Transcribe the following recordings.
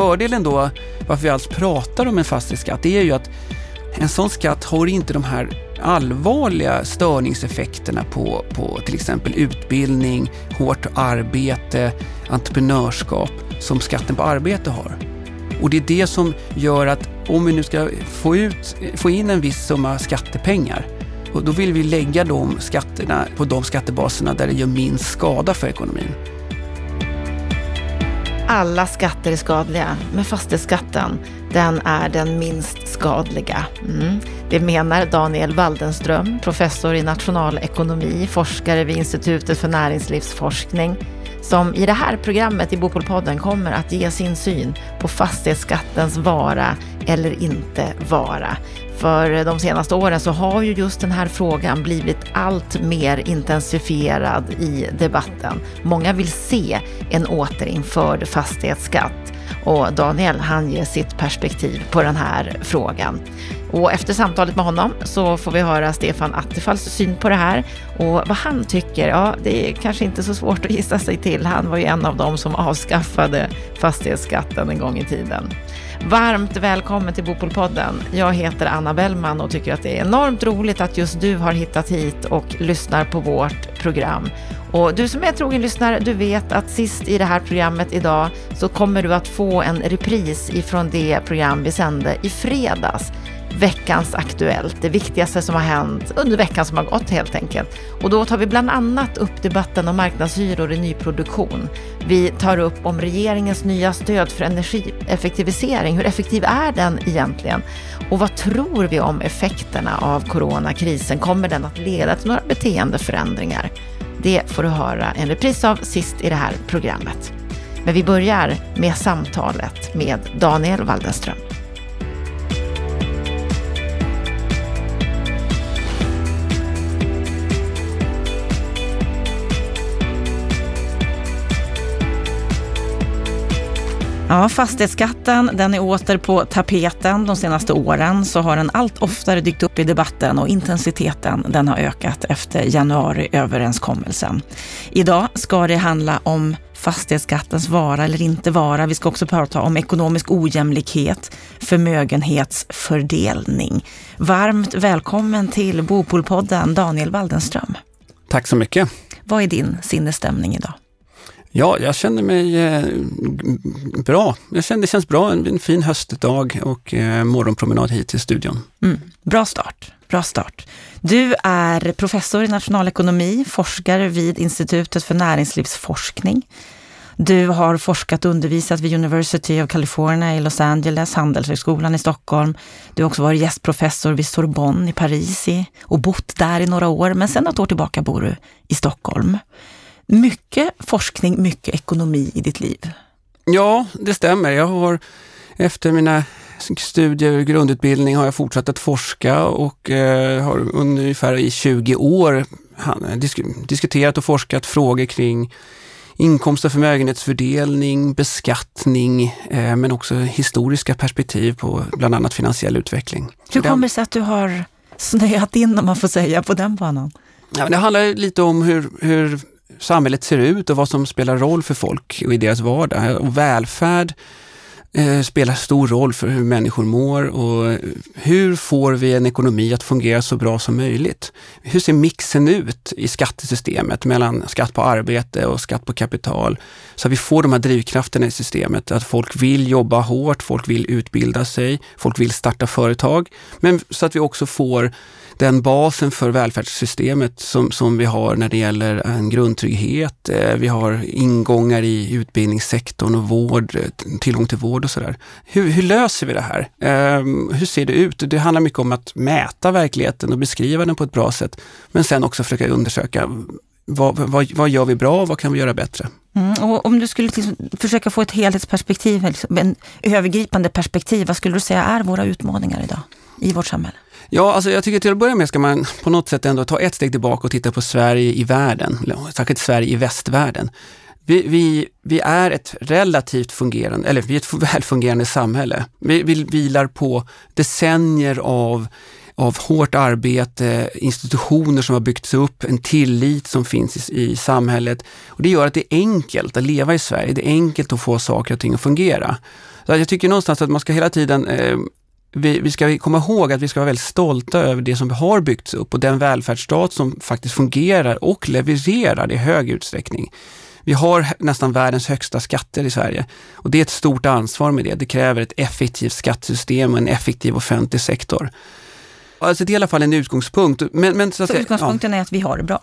fördelen då, varför vi alls pratar om en fastighetsskatt, det är ju att en sån skatt har inte de här allvarliga störningseffekterna på, på till exempel utbildning, hårt arbete, entreprenörskap som skatten på arbete har. Och det är det som gör att om vi nu ska få, ut, få in en viss summa skattepengar, då vill vi lägga de skatterna på de skattebaserna där det gör minst skada för ekonomin. Alla skatter är skadliga, men fastighetsskatten, den är den minst skadliga. Mm. Det menar Daniel Waldenström, professor i nationalekonomi, forskare vid Institutet för näringslivsforskning, som i det här programmet i Bopolpodden kommer att ge sin syn på fastighetsskattens vara eller inte vara. För de senaste åren så har ju just den här frågan blivit allt mer intensifierad i debatten. Många vill se en återinförd fastighetsskatt och Daniel han ger sitt perspektiv på den här frågan. Och efter samtalet med honom så får vi höra Stefan Attefalls syn på det här och vad han tycker, ja det är kanske inte så svårt att gissa sig till. Han var ju en av dem som avskaffade fastighetsskatten en gång i tiden. Varmt välkommen till Bopolpodden. Jag heter Anna Bellman och tycker att det är enormt roligt att just du har hittat hit och lyssnar på vårt program. Och du som är trogen lyssnare, du vet att sist i det här programmet idag så kommer du att få en repris ifrån det program vi sände i fredags veckans Aktuellt, det viktigaste som har hänt under veckan som har gått helt enkelt. Och då tar vi bland annat upp debatten om marknadshyror i nyproduktion. Vi tar upp om regeringens nya stöd för energieffektivisering. Hur effektiv är den egentligen? Och vad tror vi om effekterna av coronakrisen? Kommer den att leda till några beteendeförändringar? Det får du höra en repris av sist i det här programmet. Men vi börjar med samtalet med Daniel Waldenström. Ja, fastighetsskatten den är åter på tapeten. De senaste åren så har den allt oftare dykt upp i debatten och intensiteten den har ökat efter januariöverenskommelsen. Idag ska det handla om fastighetsskattens vara eller inte vara. Vi ska också prata om ekonomisk ojämlikhet, förmögenhetsfördelning. Varmt välkommen till Bopolpodden Daniel Waldenström. Tack så mycket. Vad är din sinnesstämning idag? Ja, jag känner mig eh, bra. Jag känner, det känns bra, en, en fin höstdag och eh, morgonpromenad hit till studion. Mm, bra start. Bra start. Du är professor i nationalekonomi, forskare vid Institutet för näringslivsforskning. Du har forskat och undervisat vid University of California i Los Angeles, Handelshögskolan i Stockholm. Du har också varit gästprofessor vid Sorbonne i Paris och bott där i några år, men sedan något år tillbaka bor du i Stockholm mycket forskning, mycket ekonomi i ditt liv. Ja, det stämmer. Jag har efter mina studier och grundutbildning har jag fortsatt att forska och eh, har ungefär i 20 år disk diskuterat och forskat frågor kring inkomst och förmögenhetsfördelning, beskattning, eh, men också historiska perspektiv på bland annat finansiell utveckling. Hur kommer det sig att du har snöat in, om man får säga, på den banan? Ja, det handlar lite om hur, hur samhället ser ut och vad som spelar roll för folk och i deras vardag. Och välfärd eh, spelar stor roll för hur människor mår och hur får vi en ekonomi att fungera så bra som möjligt? Hur ser mixen ut i skattesystemet mellan skatt på arbete och skatt på kapital? Så att vi får de här drivkrafterna i systemet, att folk vill jobba hårt, folk vill utbilda sig, folk vill starta företag, men så att vi också får den basen för välfärdssystemet som, som vi har när det gäller en grundtrygghet. Eh, vi har ingångar i utbildningssektorn och vård, eh, tillgång till vård och sådär. Hur, hur löser vi det här? Ehm, hur ser det ut? Det handlar mycket om att mäta verkligheten och beskriva den på ett bra sätt. Men sen också försöka undersöka vad, vad, vad gör vi bra och vad kan vi göra bättre? Mm, och om du skulle liksom försöka få ett helhetsperspektiv, liksom, en övergripande perspektiv, vad skulle du säga är våra utmaningar idag i vårt samhälle? Ja, alltså jag tycker till att börja med ska man på något sätt ändå ta ett steg tillbaka och titta på Sverige i världen, särskilt Sverige i västvärlden. Vi, vi, vi är ett relativt fungerande, eller vi är ett välfungerande samhälle. Vi, vi vilar på decennier av av hårt arbete, institutioner som har byggts upp, en tillit som finns i, i samhället. Och det gör att det är enkelt att leva i Sverige. Det är enkelt att få saker och ting att fungera. Så jag tycker någonstans att man ska hela tiden eh, vi, vi, ska komma ihåg att vi ska vara väldigt stolta över det som har byggts upp och den välfärdsstat som faktiskt fungerar och levererar i hög utsträckning. Vi har nästan världens högsta skatter i Sverige och det är ett stort ansvar med det. Det kräver ett effektivt skattesystem och en effektiv offentlig sektor. Alltså det är i alla fall en utgångspunkt. Men, men, så, så utgångspunkten ja. är att vi har det bra?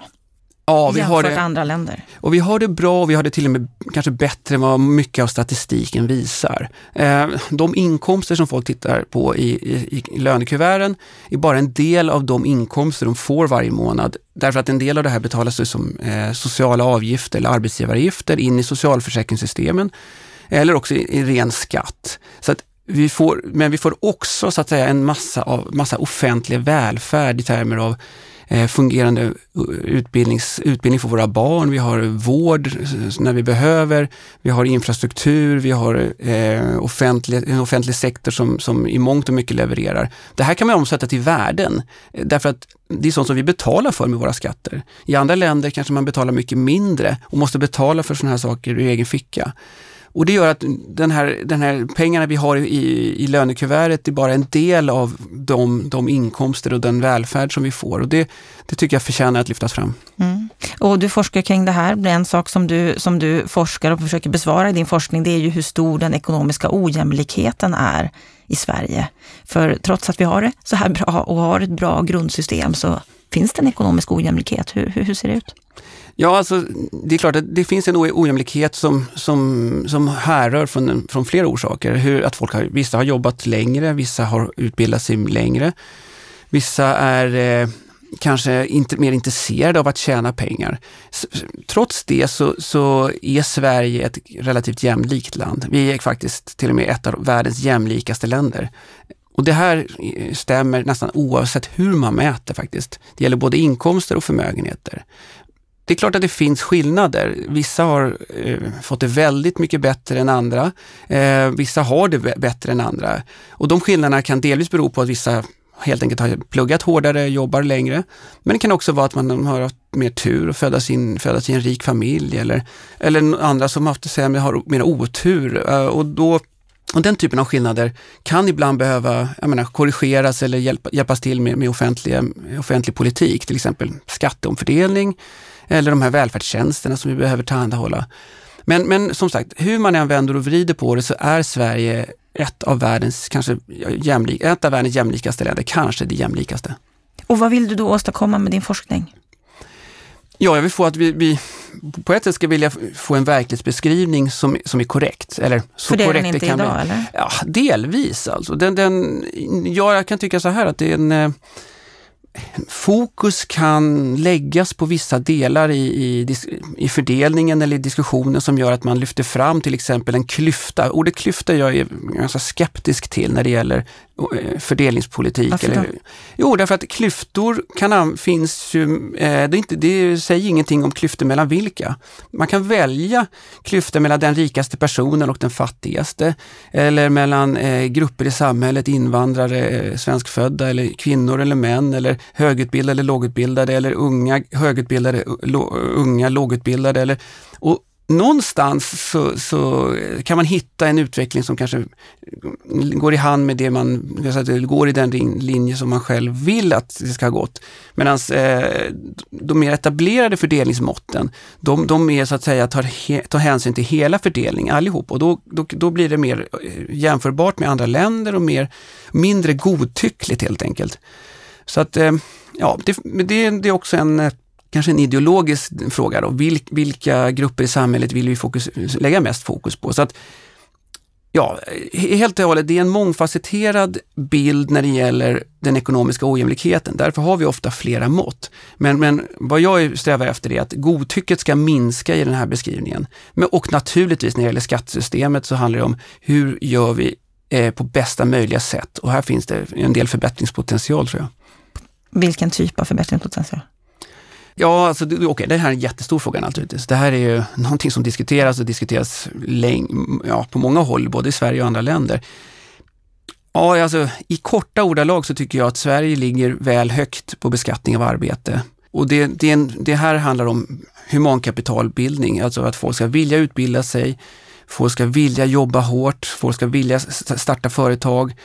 Ja, vi har det, andra länder. Och vi har det bra och vi har det till och med kanske bättre än vad mycket av statistiken visar. Eh, de inkomster som folk tittar på i, i, i lönekuverten är bara en del av de inkomster de får varje månad. Därför att en del av det här betalas som eh, sociala avgifter eller arbetsgivaravgifter in i socialförsäkringssystemen eller också i, i ren skatt. Så att vi får, men vi får också så att säga en massa, av, massa offentlig välfärd i termer av Eh, fungerande uh, utbildnings, utbildning för våra barn, vi har vård när vi behöver, vi har infrastruktur, vi har eh, offentlig, en offentlig sektor som, som i mångt och mycket levererar. Det här kan man omsätta till värden, eh, därför att det är sånt som vi betalar för med våra skatter. I andra länder kanske man betalar mycket mindre och måste betala för sådana här saker ur egen ficka. Och det gör att den här, den här pengarna vi har i, i lönekuvertet är bara en del av de, de inkomster och den välfärd som vi får. Och det, det tycker jag förtjänar att lyftas fram. Mm. Och du forskar kring det här. En sak som du, som du forskar och försöker besvara i din forskning, det är ju hur stor den ekonomiska ojämlikheten är i Sverige. För trots att vi har det så här bra och har ett bra grundsystem så finns det en ekonomisk ojämlikhet. Hur, hur, hur ser det ut? Ja, alltså, det är klart att det finns en ojämlikhet som, som, som härrör från, från flera orsaker. Hur, att folk har, vissa har jobbat längre, vissa har utbildat sig längre. Vissa är eh, kanske inte mer intresserade av att tjäna pengar. Trots det så, så är Sverige ett relativt jämlikt land. Vi är faktiskt till och med ett av världens jämlikaste länder. Och det här eh, stämmer nästan oavsett hur man mäter faktiskt. Det gäller både inkomster och förmögenheter. Det är klart att det finns skillnader. Vissa har eh, fått det väldigt mycket bättre än andra. Eh, vissa har det bättre än andra. Och de skillnaderna kan delvis bero på att vissa helt enkelt har pluggat hårdare, jobbar längre. Men det kan också vara att man har haft mer tur och födas, in, födas i en rik familj eller, eller andra som haft sämre har mer otur. Eh, och då och den typen av skillnader kan ibland behöva menar, korrigeras eller hjälpa, hjälpas till med, med offentlig, offentlig politik, till exempel skatteomfördelning eller de här välfärdstjänsterna som vi behöver tillhandahålla. Men, men som sagt, hur man än vänder och vrider på det så är Sverige ett av världens, kanske jämlik, ett av världens jämlikaste länder, kanske det jämlikaste. Och vad vill du då åstadkomma med din forskning? Ja, jag vill få att vi, vi på ett sätt ska vilja få en verklighetsbeskrivning som, som är korrekt. Eller så För det är den inte idag, vi, eller? Ja, delvis alltså. Den, den, ja, jag kan tycka så här att det är en eh, fokus kan läggas på vissa delar i, i, i, fördelningen eller i diskussionen som gör att man lyfter fram till exempel en klyfta. Ordet klyfta är jag ganska skeptisk till när det gäller fördelningspolitik. Varför eller, jo, därför att klyftor kan, finns ju, eh, det, inte, det säger ingenting om klyftor mellan vilka. Man kan välja klyftor mellan den rikaste personen och den fattigaste. Eller mellan eh, grupper i samhället, invandrare, eh, svenskfödda eller kvinnor eller män eller högutbildade eller lågutbildade eller unga högutbildade, lo, unga lågutbildade. Eller, och någonstans så, så, kan man hitta en utveckling som kanske går i hand med det man, går i den linje som man själv vill att det ska ha gått. Medan eh, de mer etablerade fördelningsmåtten, de, de är så att säga tar, he, tar hänsyn till hela fördelningen allihop och då, då, då blir det mer eh, jämförbart med andra länder och mer, mindre godtyckligt helt enkelt. Så att, eh, ja, det, det, det är också en kanske en ideologisk fråga då. Vil, vilka grupper i samhället vill vi fokus, lägga mest fokus på? Så att, ja, helt och hållet, det är en mångfacetterad bild när det gäller den ekonomiska ojämlikheten. Därför har vi ofta flera mått. Men, men vad jag strävar efter är att godtycket ska minska i den här beskrivningen. Men, och naturligtvis när det gäller skattesystemet så handlar det om hur gör vi eh, på bästa möjliga sätt? Och här finns det en del förbättringspotential tror jag. Vilken typ av förbättringspotential? Ja, alltså, okej, okay, det här är en jättestor fråga naturligtvis. Det här är ju någonting som diskuteras och diskuteras läng- ja, på många håll, både i Sverige och andra länder. Ja, alltså i korta ordalag så tycker jag att Sverige ligger väl högt på beskattning av arbete. Och det, det, en, det här handlar om humankapitalbildning, alltså att folk ska vilja utbilda sig, folk ska vilja jobba hårt, folk ska vilja starta företag.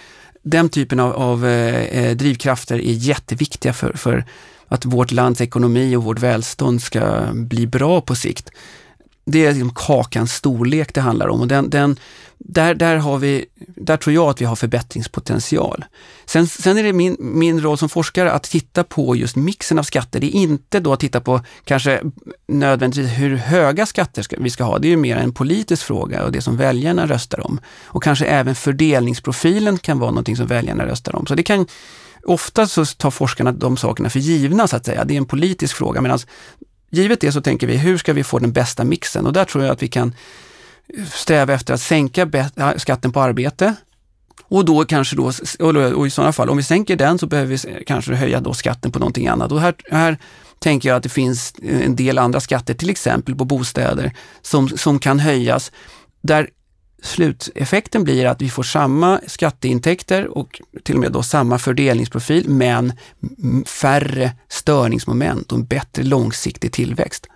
Den typen av, av eh, eh drivkrafter är jätteviktiga för, för att vårt lands ekonomi och vårt välstånd ska bli bra på sikt. Det är liksom kakans storlek det handlar om och den, den, där, där, har vi, där tror jag att vi har förbättringspotential. Sen, sen är det min, min roll som forskare att titta på just mixen av skatter. Det är inte då att titta på kanske nödvändigtvis hur höga skatter ska, vi ska ha. Det är ju mer en politisk fråga och det som väljarna röstar om. Och kanske även fördelningsprofilen kan vara någonting som väljarna röstar om. Så det kan, ofta så tar forskarna de sakerna för givna så att säga. Det är en politisk fråga medan givet det så tänker vi hur ska vi få den bästa mixen och där tror jag att vi kan sträva efter att sänka skatten på arbete. Och då kanske då, och i sådana fall, om vi sänker den så behöver vi kanske höja då skatten på någonting annat. Och här, här tänker jag att det finns en del andra skatter, till exempel på bostäder, som, som kan höjas, där sluteffekten blir att vi får samma skatteintäkter och till och med då samma fördelningsprofil, men färre störningsmoment och en bättre långsiktig tillväxt.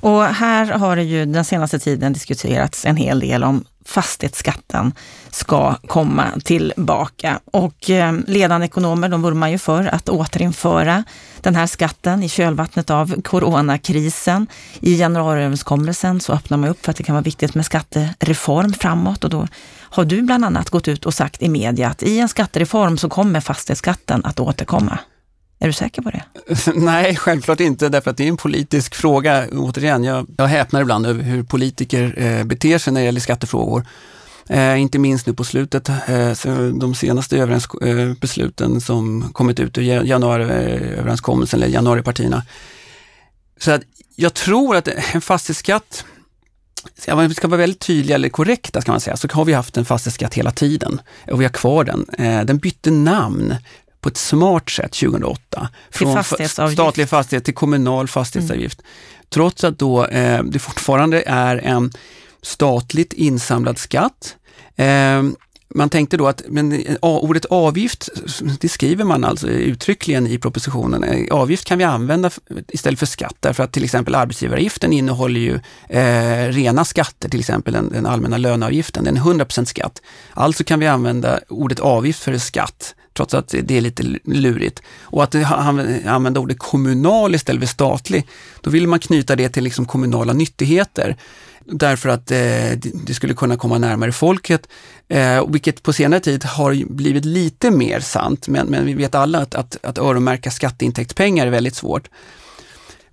Och här har det ju den senaste tiden diskuterats en hel del om fastighetsskatten ska komma tillbaka. Och eh, ledande ekonomer de vurmar ju för att återinföra den här skatten i kölvattnet av coronakrisen. I januariöverenskommelsen så öppnar man upp för att det kan vara viktigt med skattereform framåt och då har du bland annat gått ut och sagt i media att i en skattereform så kommer fastighetsskatten att återkomma. Är du säker på det? Nej, självklart inte, därför att det är en politisk fråga. Återigen, jag, jag häpnar ibland över hur politiker eh, beter sig när det gäller skattefrågor. Eh, inte minst nu på slutet, eh, de senaste eh, besluten som kommit ut ur januariöverenskommelsen, eller januaripartierna. Så att jag tror att en fastighetsskatt, om vi ska vara väldigt tydliga eller korrekta ska man säga, så har vi haft en fastighetsskatt hela tiden och vi har kvar den. Eh, den bytte namn på ett smart sätt 2008. Från statlig fastighet till kommunal fastighetsavgift. Mm. Trots att då eh, det fortfarande är en statligt insamlad skatt. Eh, man tänkte då att men, ordet avgift, det skriver man alltså uttryckligen i propositionen. Eh, avgift kan vi använda istället för skatt därför att till exempel arbetsgivaravgiften innehåller ju eh, rena skatter, till exempel den, den allmänna löneavgiften, den är 100% skatt. Alltså kan vi använda ordet avgift för skatt trots att det är lite lurigt. Och att använda ordet kommunal istället för statlig, då vill man knyta det till liksom kommunala nyttigheter därför att eh, det skulle kunna komma närmare folket, eh, vilket på senare tid har blivit lite mer sant, men, men vi vet alla att, att, att öronmärka skatteintäktspengar är väldigt svårt.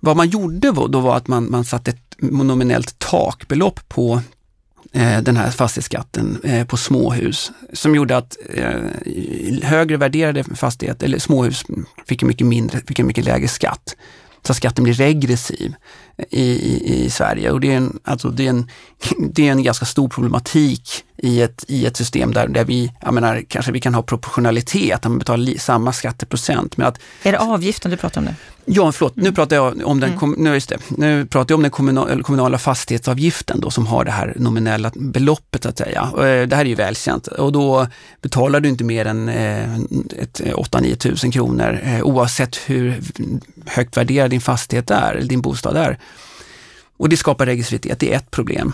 Vad man gjorde då var att man, man satte ett nominellt takbelopp på Eh, den här fastighetsskatten eh, på småhus som gjorde att eh, högre värderade fastigheter, eller småhus, fick en mycket, mindre, fick en mycket lägre skatt. Så skatten blir regressiv i, i, i Sverige och det är, en, alltså det, är en, det är en ganska stor problematik i ett, i ett system där, där vi, jag menar, kanske vi kan ha proportionalitet, att man betalar li, samma skatteprocent. Men att, är det avgiften du pratar om nu? Ja, förlåt, nu pratar jag om den, mm. nu, det, nu pratar jag om den kommunala, kommunala fastighetsavgiften då, som har det här nominella beloppet så att säga. Eh, det här är ju välkänt och då betalar du inte mer än eh, 8-9 tusen kronor eh, oavsett hur högt värderad din fastighet är, eller din bostad är. Och det skapar regressivitet, det är ett problem.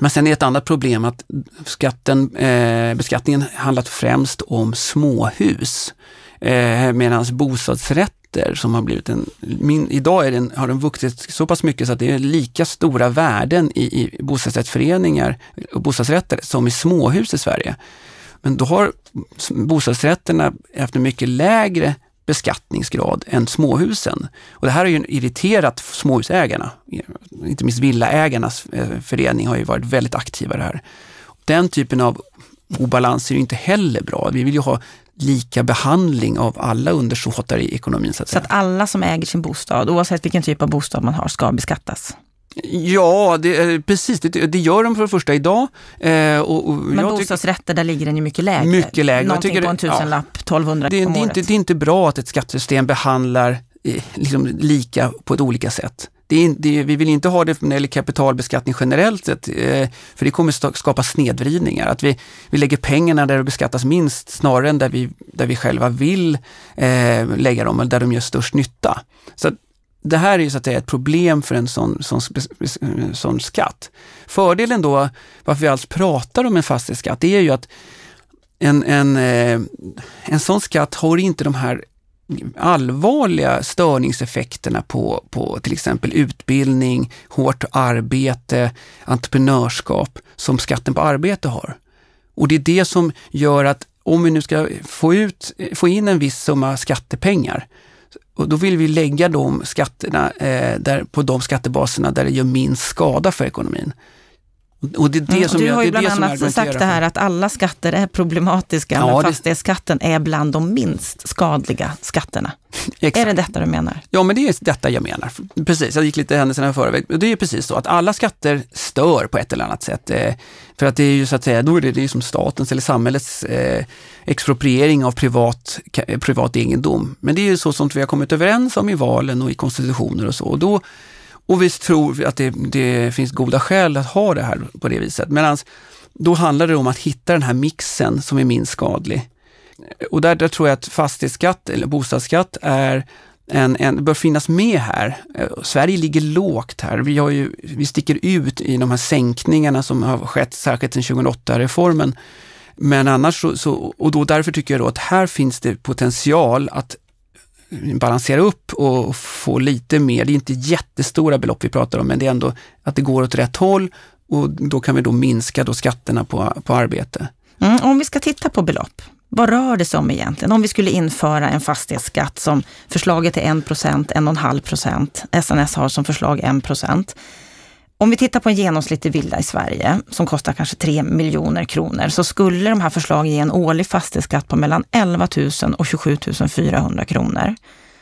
Men sen är ett annat problem att skatten, eh, beskattningen handlat främst om småhus. Eh, Medan bostadsrätter som har blivit en, min, idag är den, har den vuxit så pass mycket så att det är lika stora värden i, i bostadsrättsföreningar och bostadsrätter som i småhus i Sverige. Men då har bostadsrätterna haft en mycket lägre beskattningsgrad än småhusen. Och det här har ju irriterat småhusägarna. Inte minst villaägarnas eh, förening har ju varit väldigt aktiva i det här. Den typen av obalans är ju inte heller bra. Vi vill ju ha lika behandling av alla undersåtar i ekonomin. Så att, så att alla som äger sin bostad, oavsett vilken typ av bostad man har, ska beskattas? Ja, det, precis. Det, det, gör de för det första idag. Eh, och, och Men bostadsrätter, där ligger den ju mycket lägre. Mycket lägre. Någonting tycker, på en tusenlapp, ja, 1200 det, om det, året. Inte, det är inte bra att ett skattesystem behandlar eh, liksom, lika på ett olika sätt. Det är, det, vi vill inte ha det när det gäller kapitalbeskattning generellt sett, eh, för det kommer skapa snedvridningar. Att vi, vi lägger pengarna där det beskattas minst snarare än där vi, där vi själva vill eh, lägga dem, eller där de gör störst nytta. Så det här är ju så att säga ett problem för en sån, sån, eh, sån skatt. Fördelen då, varför vi alls pratar om en fastighetsskatt, det är ju att en, en, eh, en sån skatt har inte de här allvarliga störningseffekterna på, på till exempel utbildning, hårt arbete, entreprenörskap som skatten på arbete har. Och det är det som gör att om vi nu ska få, ut, få in en viss summa skattepengar, och då vill vi lägga de skatterna eh, där, på de skattebaserna där det gör minst skada för ekonomin. Och det är det mm, som du har ju bland annat sagt det här att alla skatter är problematiska, ja, men fastighetsskatten är bland de minst skadliga skatterna. Är det detta du menar? Ja, men det är detta jag menar. Precis, jag gick lite händelserna i förväg. Det är precis så att alla skatter stör på ett eller annat sätt. Eh, för att det är ju så att säga, då är det, det är som statens eller samhällets eh, expropriering av privat, privat egendom. Men det är ju så som vi har kommit överens om i valen och i konstitutioner och så. Och då och vi tror att det, det finns goda skäl att ha det här på det viset. Medan då handlar det om att hitta den här mixen som är minst skadlig. Och där, där tror jag att fastighetsskatt eller bostadsskatt är en, en, bör finnas med här. Sverige ligger lågt här. Vi, har ju, vi sticker ut i de här sänkningarna som har skett särskilt sedan 2008-reformen. Men annars så, så, och då därför tycker jag då att här finns det potential att balansera upp och få lite mer. Det är inte jättestora belopp vi pratar om, men det är ändå att det går åt rätt håll och då kan vi då minska då skatterna på, på arbete. Mm, om vi ska titta på belopp, vad rör det sig om egentligen? Om vi skulle införa en fastighetsskatt som förslaget är 1 procent, 1,5 procent. SNS har som förslag 1 procent. Om vi tittar på en genomsnittlig villa i Sverige som kostar kanske 3 miljoner kronor så skulle de här förslagen ge en årlig fastighetsskatt på mellan 11 000 och 27 400 kronor.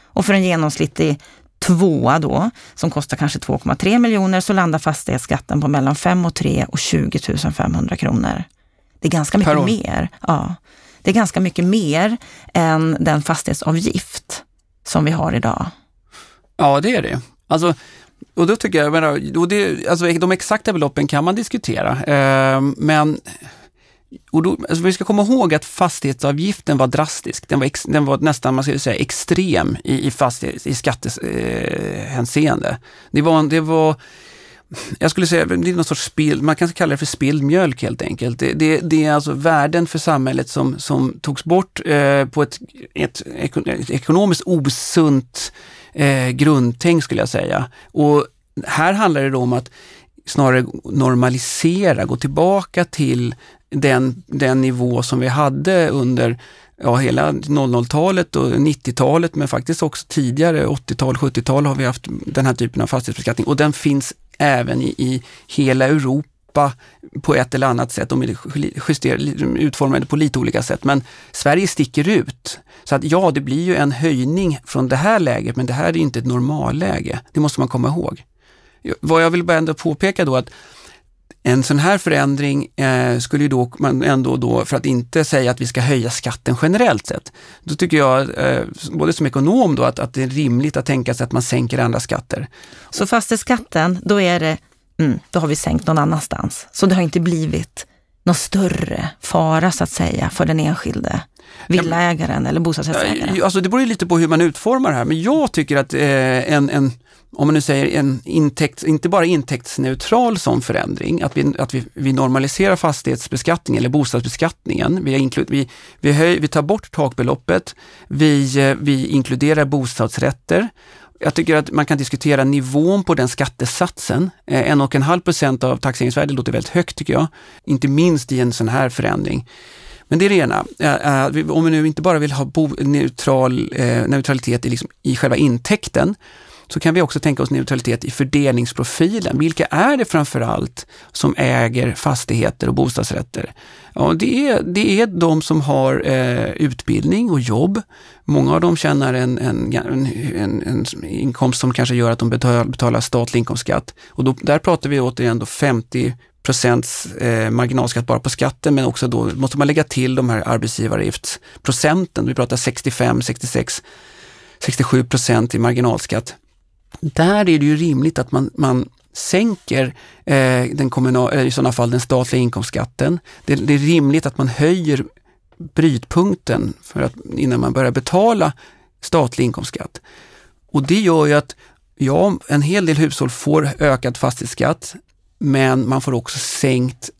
Och för en genomsnittlig tvåa då, som kostar kanske 2,3 miljoner, så landar fastighetsskatten på mellan 5 och 3 och 20 500 kronor. Det är ganska mycket mer. Ja, det är ganska mycket mer än den fastighetsavgift som vi har idag. Ja, det är det. Alltså, och då tycker jag, menar, och det, alltså de exakta beloppen kan man diskutera, eh, men och då, alltså vi ska komma ihåg att fastighetsavgiften var drastisk. Den var, ex, den var nästan, man skulle säga, extrem i, i, fastighets, i skattehänseende. Eh, det var, det var jag skulle säga, det är någon sorts spill, man kan kalla det för spilld mjölk helt enkelt. Det, det, det, är alltså värden för samhället som, som togs bort eh, på ett, ett, ett ekonomiskt osunt eh, grundtänk skulle jag säga. Och här handlar det då om att snarare normalisera, gå tillbaka till den, den nivå som vi hade under ja, hela 00-talet och 90-talet, men faktiskt också tidigare, 80-tal, 70-tal har vi haft den här typen av fastighetsbeskattning och den finns även i, i hela Europa på ett eller annat sätt. De är utformade på lite olika sätt, men Sverige sticker ut. Så att ja, det blir ju en höjning från det här läget, men det här är inte ett normalläge. Det måste man komma ihåg. Vad jag vill bara ändå påpeka då att en sån här förändring eh, skulle ju då man ändå då, för att inte säga att vi ska höja skatten generellt sett, då tycker jag, eh, både som ekonom då, att, att det är rimligt att tänka sig att man sänker andra skatter. Så fastighetsskatten, då är det, mm, då har vi sänkt någon annanstans. Så det har inte blivit någon större fara så att säga för den enskilde villaägaren eller bostadsrättsägaren? Alltså det beror ju lite på hur man utformar det här, men jag tycker att eh, en, en om man nu säger en intäkt, inte bara intäktsneutral sån förändring, att vi, att vi, vi normaliserar fastighetsbeskattningen eller bostadsbeskattningen. Vi, inklud, vi, vi, höj, vi tar bort takbeloppet, vi, eh, vi inkluderar bostadsrätter. Jag tycker att man kan diskutera nivån på den skattesatsen. Eh, en och en halv procent av taxeringsvärdet låter väldigt högt tycker jag, inte minst i en sån här förändring. Men det är det ena. Eh, eh, om vi nu inte bara vill ha neutral, eh, neutralitet i, liksom, i själva intäkten, så kan vi också tänka oss neutralitet i fördelningsprofilen. Vilka är det framförallt som äger fastigheter och bostadsrätter? Ja, det är, det är de som har eh, utbildning och jobb. Många av dem tjänar en, en, en, en, inkomst som kanske gör att de betalar, betalar statlig inkomstskatt. Och då, där pratar vi återigen då 50 procents eh, marginalskatt bara på skatten, men också då måste man lägga till de här arbetsgivaravgiftsprocenten. Vi pratar 65, 66, 67 procent i marginalskatt där är det ju rimligt att man, man sänker eh, den kommunala, eh, i sådana fall den statliga inkomstskatten. Det, det, är rimligt att man höjer brytpunkten för att, innan man börjar betala statlig inkomstskatt. Och det gör ju att ja, en hel del hushåll får ökad fastighetsskatt, men man får också sänkt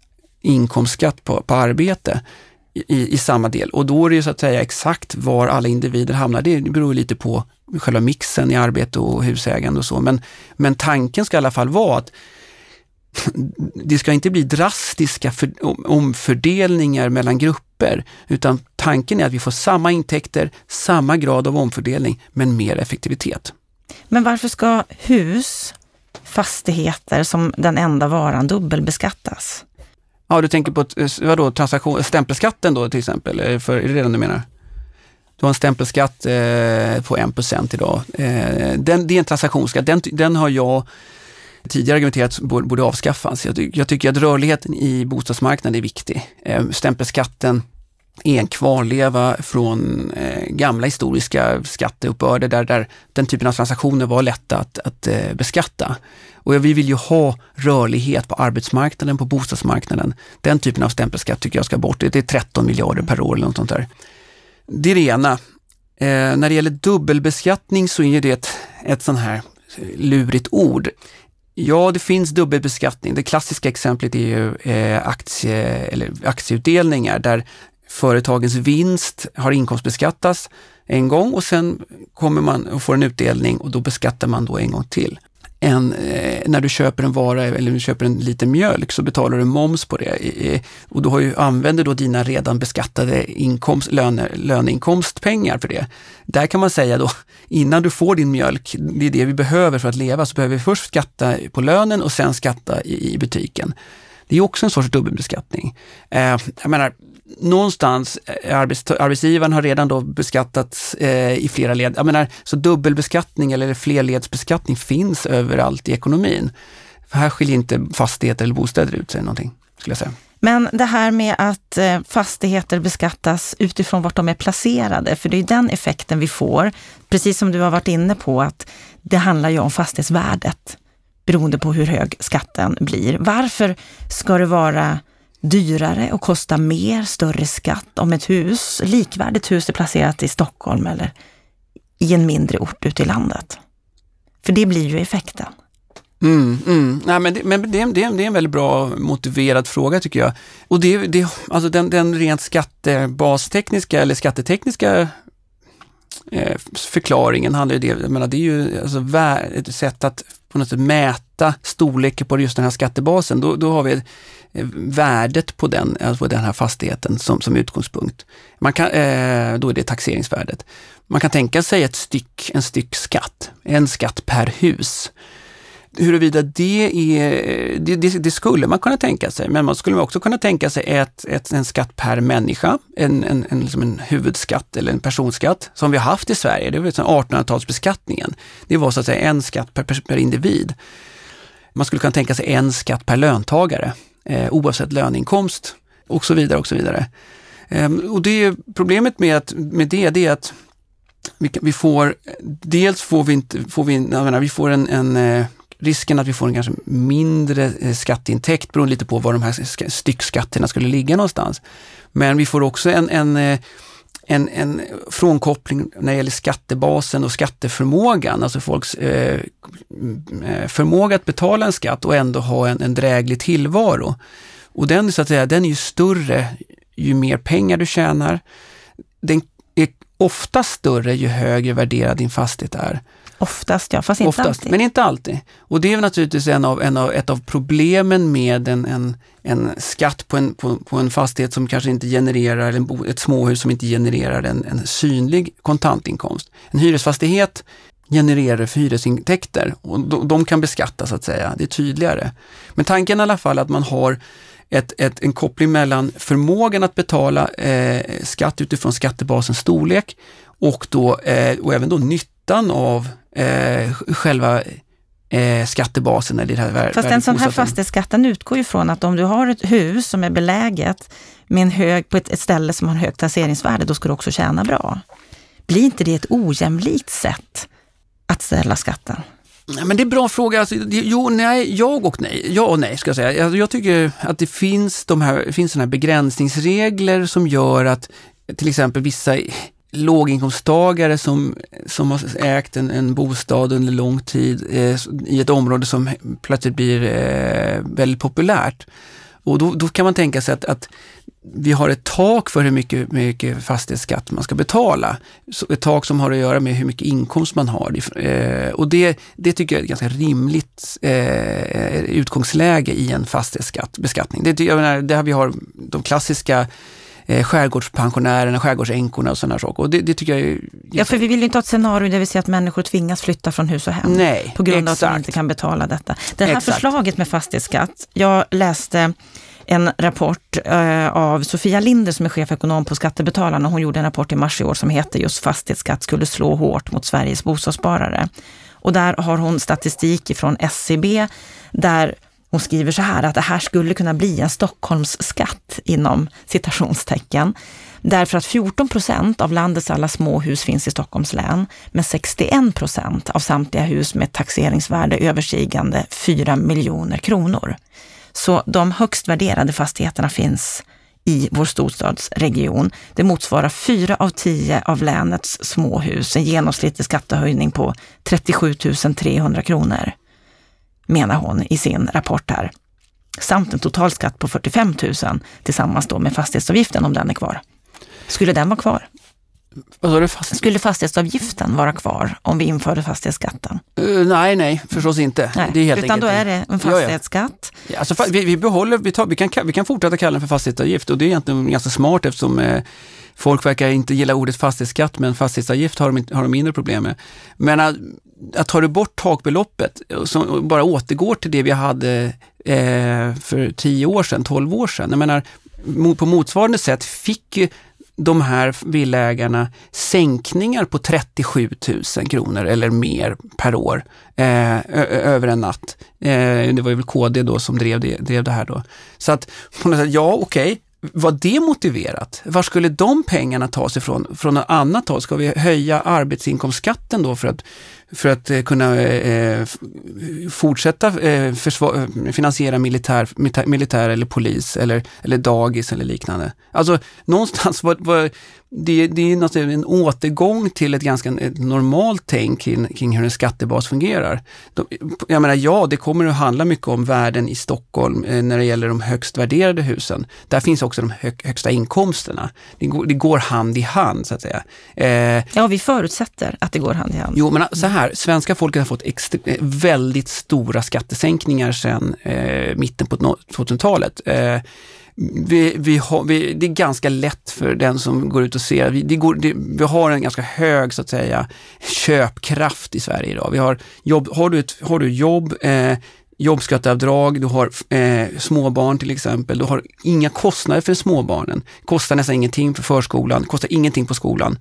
inkomstskatt på, på arbete i, i samma del. Och då är det ju så att säga exakt var alla individer hamnar. Det beror lite på själva mixen i arbete och husägande och så. Men, men tanken ska i alla fall vara att det ska inte bli drastiska för, omfördelningar mellan grupper, utan tanken är att vi får samma intäkter, samma grad av omfördelning, men mer effektivitet. Men varför ska hus, fastigheter som den enda varan dubbelbeskattas? Ja, du tänker på eh, vadå, transaktion, stämpelskatten då till exempel, eh, för, är det det du menar? Du har en stämpelskatt eh, på 1% idag. Eh, den, det är en transaktionsskatt, den, den har jag tidigare argumenterat borde avskaffas. Jag, jag, tycker att rörligheten i bostadsmarknaden är viktig. Eh, stämpelskatten är en kvarleva från eh, gamla historiska skatteuppbörder där, där den typen av transaktioner var lätta att, att eh, beskatta. Och vi vill ju ha rörlighet på arbetsmarknaden, på bostadsmarknaden. Den typen av stämpelskatt tycker jag ska bort. Det är 13 miljarder per år eller något sånt där. Det är det ena. Eh, när det gäller dubbelbeskattning så är det ett, ett sånt här lurigt ord. Ja, det finns dubbelbeskattning. Det klassiska exemplet är ju eh, aktie, eller aktieutdelningar där företagens vinst har inkomstbeskattats en gång och sen kommer man och får en utdelning och då beskattar man då en gång till en, eh, när du köper en vara eller du köper en liter mjölk så betalar du moms på det. och du har ju, använder då dina redan beskattade inkomst, löne, löneinkomstpengar för det. Där kan man säga då, innan du får din mjölk, det är det vi behöver för att leva, så behöver vi först skatta på lönen och sen skatta i, i butiken. Det är också en sorts dubbelbeskattning. Eh, jag menar, någonstans, eh, arbets, arbetsgivaren har redan då beskattats eh, i flera led. Jag menar, så dubbelbeskattning eller flerledsbeskattning finns överallt i ekonomin. För här skiljer inte fastigheter eller bostäder ut sig någonting, skulle jag säga. Men det här med att eh, fastigheter beskattas utifrån vart de är placerade, för det är den effekten vi får. Precis som du har varit inne på, att det handlar ju om fastighetsvärdet beroende på hur hög skatten blir. Varför ska det vara dyrare och kosta mer, större skatt om ett hus, likvärdigt hus är placerat i Stockholm eller i en mindre ort ute i landet. För det blir ju effekten. Mm, mm. Nej, men det, men det, det, det, är en väldigt bra motiverad fråga tycker jag. Och det, det, alltså den, den rent skattebastekniska eller skattetekniska eh, förklaringen handlar ju det, jag menar, det är ju alltså ett sätt att på något sätt mäta storleken på just den här skattebasen. Då, då har vi eh, värdet på den, alltså den här fastigheten som, som utgångspunkt. Man kan, eh, då är det taxeringsvärdet. Man kan tänka sig ett styck, en styckskatt, en skatt per hus. Huruvida det är, det, det, det, skulle man kunna tänka sig, men man skulle också kunna tänka sig ett, ett, en skatt per människa, en, en, en, liksom en huvudskatt eller en personskatt som vi har haft i Sverige. Det var liksom 1800-talsbeskattningen. Det var så att säga en skatt per, per, per individ. Man skulle kunna tänka sig en skatt per löntagare eh, oavsett löneinkomst och så vidare och så vidare. Eh, och det problemet med, att, med det, det är att vi, vi, får, dels får vi inte, får vi, jag menar, vi får en, en eh, risken att vi får en kanske mindre eh, skatteintäkt beroende lite på var de här styckskatterna skulle ligga någonstans. Men vi får också en, en eh, en, en frånkoppling när det gäller skattebasen och skatteförmågan, alltså folks eh, mm, eh, förmåga att betala en skatt och ändå ha en, en dräglig tillvaro. Och den, så att säga, den är ju större ju mer pengar du tjänar. Den är ofta större ju högre värderad din fastighet är. Oftast ja, fast inte Oftast, alltid. Men inte alltid. Och det är naturligtvis en av, en av, ett av problemen med en, en, en skatt på en, på, på, en fastighet som kanske inte genererar, en, ett småhus som inte genererar en, en synlig kontantinkomst. En hyresfastighet genererar hyresintäkter och de, de kan beskattas så att säga, det är tydligare. Men tanken i alla fall att man har ett, ett, en koppling mellan förmågan att betala eh, skatt utifrån skattebasens storlek och, då, eh, och även då nyttan av eh, själva eh, skattebasen. Eller det här Fast en sån här fastighetsskatten utgår ju från att om du har ett hus som är beläget med en hög, på ett, ett ställe som har en högt taxeringsvärde, då ska du också tjäna bra. Blir inte det ett ojämlikt sätt att ställa skatten? Men det är en bra fråga. Alltså, jo, nej, jag och nej. Ja och nej ska jag säga. Alltså, jag tycker att det finns, de här, finns såna här begränsningsregler som gör att till exempel vissa låginkomsttagare som, som har ägt en, en bostad under lång tid eh, i ett område som plötsligt blir eh, väldigt populärt. Och då, då, kan man tänka sig att, att, vi har ett tak för hur mycket, mycket fastighetsskatt man ska betala. Så ett tak som har att göra med hur mycket inkomst man har. Eh, och det, det tycker jag är ett ganska rimligt eh, utgångsläge i en fastighetsbeskattning. Det, jag menar, där vi har de klassiska eh, skärgårdspensionärerna, skärgårdsänkorna och sådana saker. Och det, det, tycker jag är... Ja, för vi vill ju inte ha ett scenario där vi ser att människor tvingas flytta från hus och hem. Nej, på grund exakt. av att de inte kan betala detta. Det här Exakt. förslaget med fastighetsskatt, jag läste en rapport eh, av Sofia Linder som är chefekonom på Skattebetalarna. Hon gjorde en rapport i mars i år som heter just fastighetsskatt skulle slå hårt mot Sveriges bostadssparare. Och där har hon statistik ifrån SCB där hon skriver så här att det här skulle kunna bli en Stockholmsskatt inom citationstecken. Därför att 14 procent av landets alla småhus finns i Stockholms län, men 61 procent av samtliga hus med taxeringsvärde överstigande 4 miljoner kronor. Så de högst värderade fastigheterna finns i vår storstadsregion. Det motsvarar fyra av tio av länets småhus, en genomsnittlig skattehöjning på 37 300 kronor, menar hon i sin rapport här. Samt en totalskatt på 45 000 tillsammans då med fastighetsavgiften om den är kvar. Skulle den vara kvar? Fast... Skulle fastighetsavgiften vara kvar om vi införde fastighetsskatten? Uh, nej, nej, förstås inte. Nej, det är helt utan enkelt då är det en Ja, ja. fastighetsskatt. Ja, Alltså, vi, vi behåller, vi, tar, vi, kan, vi kan fortsätta kalla den för fastighetsavgift och det är egentligen ganska smart eftersom eh, folk verkar inte gilla ordet fastighetsskatt men fastighetsavgift har de, har de mindre problem med. Men att, att tar du bort takbeloppet och så, och bara återgår till det vi hade eh, för 10 år sedan, 12 år sedan. Jag menar, på motsvarande sätt fick de här villaägarna sänkningar på 37 000 kronor eller mer per år eh, ö- över en natt. Eh, det var ju väl KD då som drev det, drev det här då. Så att, på något sätt, ja okej, var det motiverat? Var skulle de pengarna tas ifrån? Från något annat håll? Ska vi höja arbetsinkomstskatten då för att, för att eh, kunna eh, eh fortsätta eh, eh finansiera militär, militär, militär eller polis eller, eller dagis eller liknande? Alltså någonstans var, var det, det är naturligtvis en återgång till ett ganska ett normalt tänk kring, kring hur en skattebas fungerar. De, jag menar, ja, det kommer att handla mycket om värden i Stockholm eh, när det gäller de högst värderade husen. Där finns också de hö, högsta inkomsterna. Det går, det går hand i hand, så att säga. Eh, Ja, vi förutsätter att det går hand i hand. Jo, men så här, svenska folket har fått extre- eh, väldigt stora skattesänkningar sedan eh, mitten på no- 2000-talet. Vi, vi har, vi, det är ganska lätt för den som går ut och ser, vi, det går, det, vi har en ganska hög så att säga köpkraft i Sverige idag. Vi har jobb, har, du ett, har du jobb, eh, jobbskatteavdrag, du har eh, småbarn till exempel, du har inga kostnader för småbarnen, kostar nästan ingenting för förskolan, kostar ingenting på skolan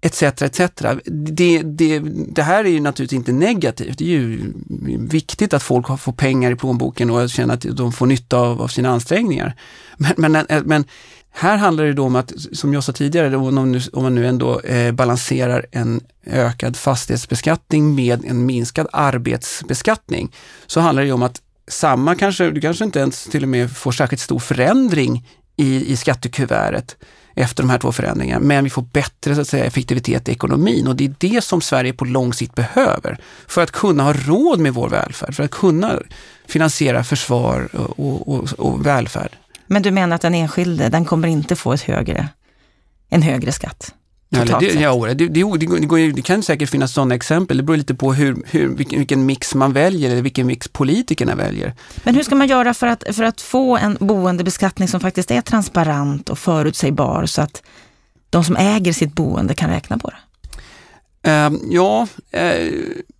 etc. etc. Det, det, det här är ju naturligtvis inte negativt. Det är ju viktigt att folk får pengar i plånboken och känner att de får nytta av, av sina ansträngningar. Men, men, eh, men här handlar det då om att, som jag sa tidigare, om man nu, om man nu ändå eh, balanserar en ökad fastighetsbeskattning med en minskad arbetsbeskattning, så handlar det ju om att samma kanske, du kanske inte ens till och med får särskilt stor förändring i, i skattekuvertet efter de här två förändringarna, men vi får bättre så att säga, effektivitet i ekonomin och det är det som Sverige på lång sikt behöver för att kunna ha råd med vår välfärd, för att kunna finansiera försvar och, och, och, välfärd. Men du menar att den enskilde, den kommer inte få ett högre, en högre skatt? Det, ja, det, det, det, det, det kan säkert finnas sådana exempel, det beror lite på hur, hur, vilken, vilken mix man väljer eller vilken mix politikerna väljer. Men hur ska man göra för att, för att få en boendebeskattning som faktiskt är transparent och förutsägbar så att de som äger sitt boende kan räkna på det? Eh, ja, eh,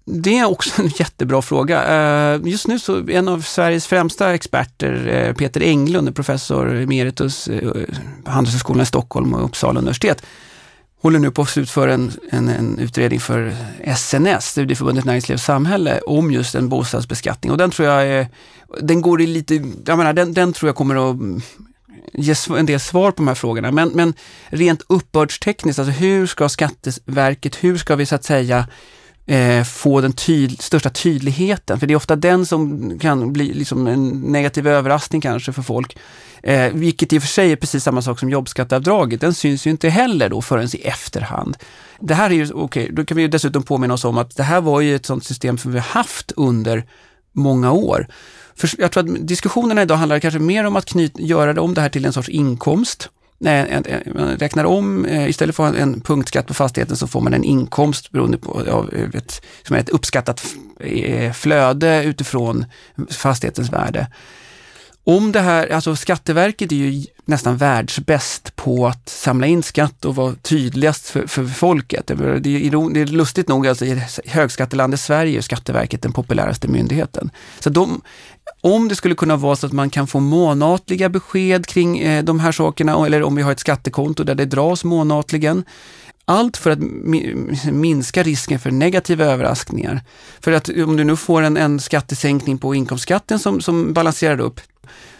det är också en jättebra fråga. Eh, just nu så en av Sveriges främsta experter, eh, Peter Englund, professor emeritus eh, på Handelshögskolan i Stockholm och Uppsala universitet, håller nu på att slutföra en, en, en utredning för SNS, Studieförbundet Näringsliv och Samhälle, om just en bostadsbeskattning. Och den tror jag är, den går i lite, jag menar, den, den tror jag kommer att ge en del svar på de här frågorna. Men, men rent uppbördstekniskt, alltså hur ska Skatteverket, hur ska vi så att säga eh, få den tyd största tydligheten. För det är ofta den som kan bli liksom en negativ överraskning kanske för folk. Eh, vilket i och för sig är precis samma sak som jobbskatteavdraget. Den syns ju inte heller då förrän i efterhand. Det här är ju, okej, okay, då kan vi ju dessutom påminna oss om att det här var ju ett sådant system som vi har haft under många år. För jag tror att diskussionerna idag handlar kanske mer om att knyta, göra om det här till en sorts inkomst. Man räknar om, eh, istället för en punktskatt på fastigheten så får man en inkomst beroende på av eh, ett, som är ett uppskattat eh, flöde utifrån fastighetens värde. Om det här, alltså Skatteverket är ju nästan världsbäst på att samla in skatt och vara tydligast för, för folket. Det är, det är lustigt nog, alltså i högskattelandet Sverige är Skatteverket den populäraste myndigheten. Så de, om det skulle kunna vara så att man kan få månatliga besked kring eh, de här sakerna, eller om vi har ett skattekonto där det dras månatligen, allt för att minska risken för negativa överraskningar. För att eh, om du nu får en, en skattesänkning på inkomstskatten som, som balanserar upp,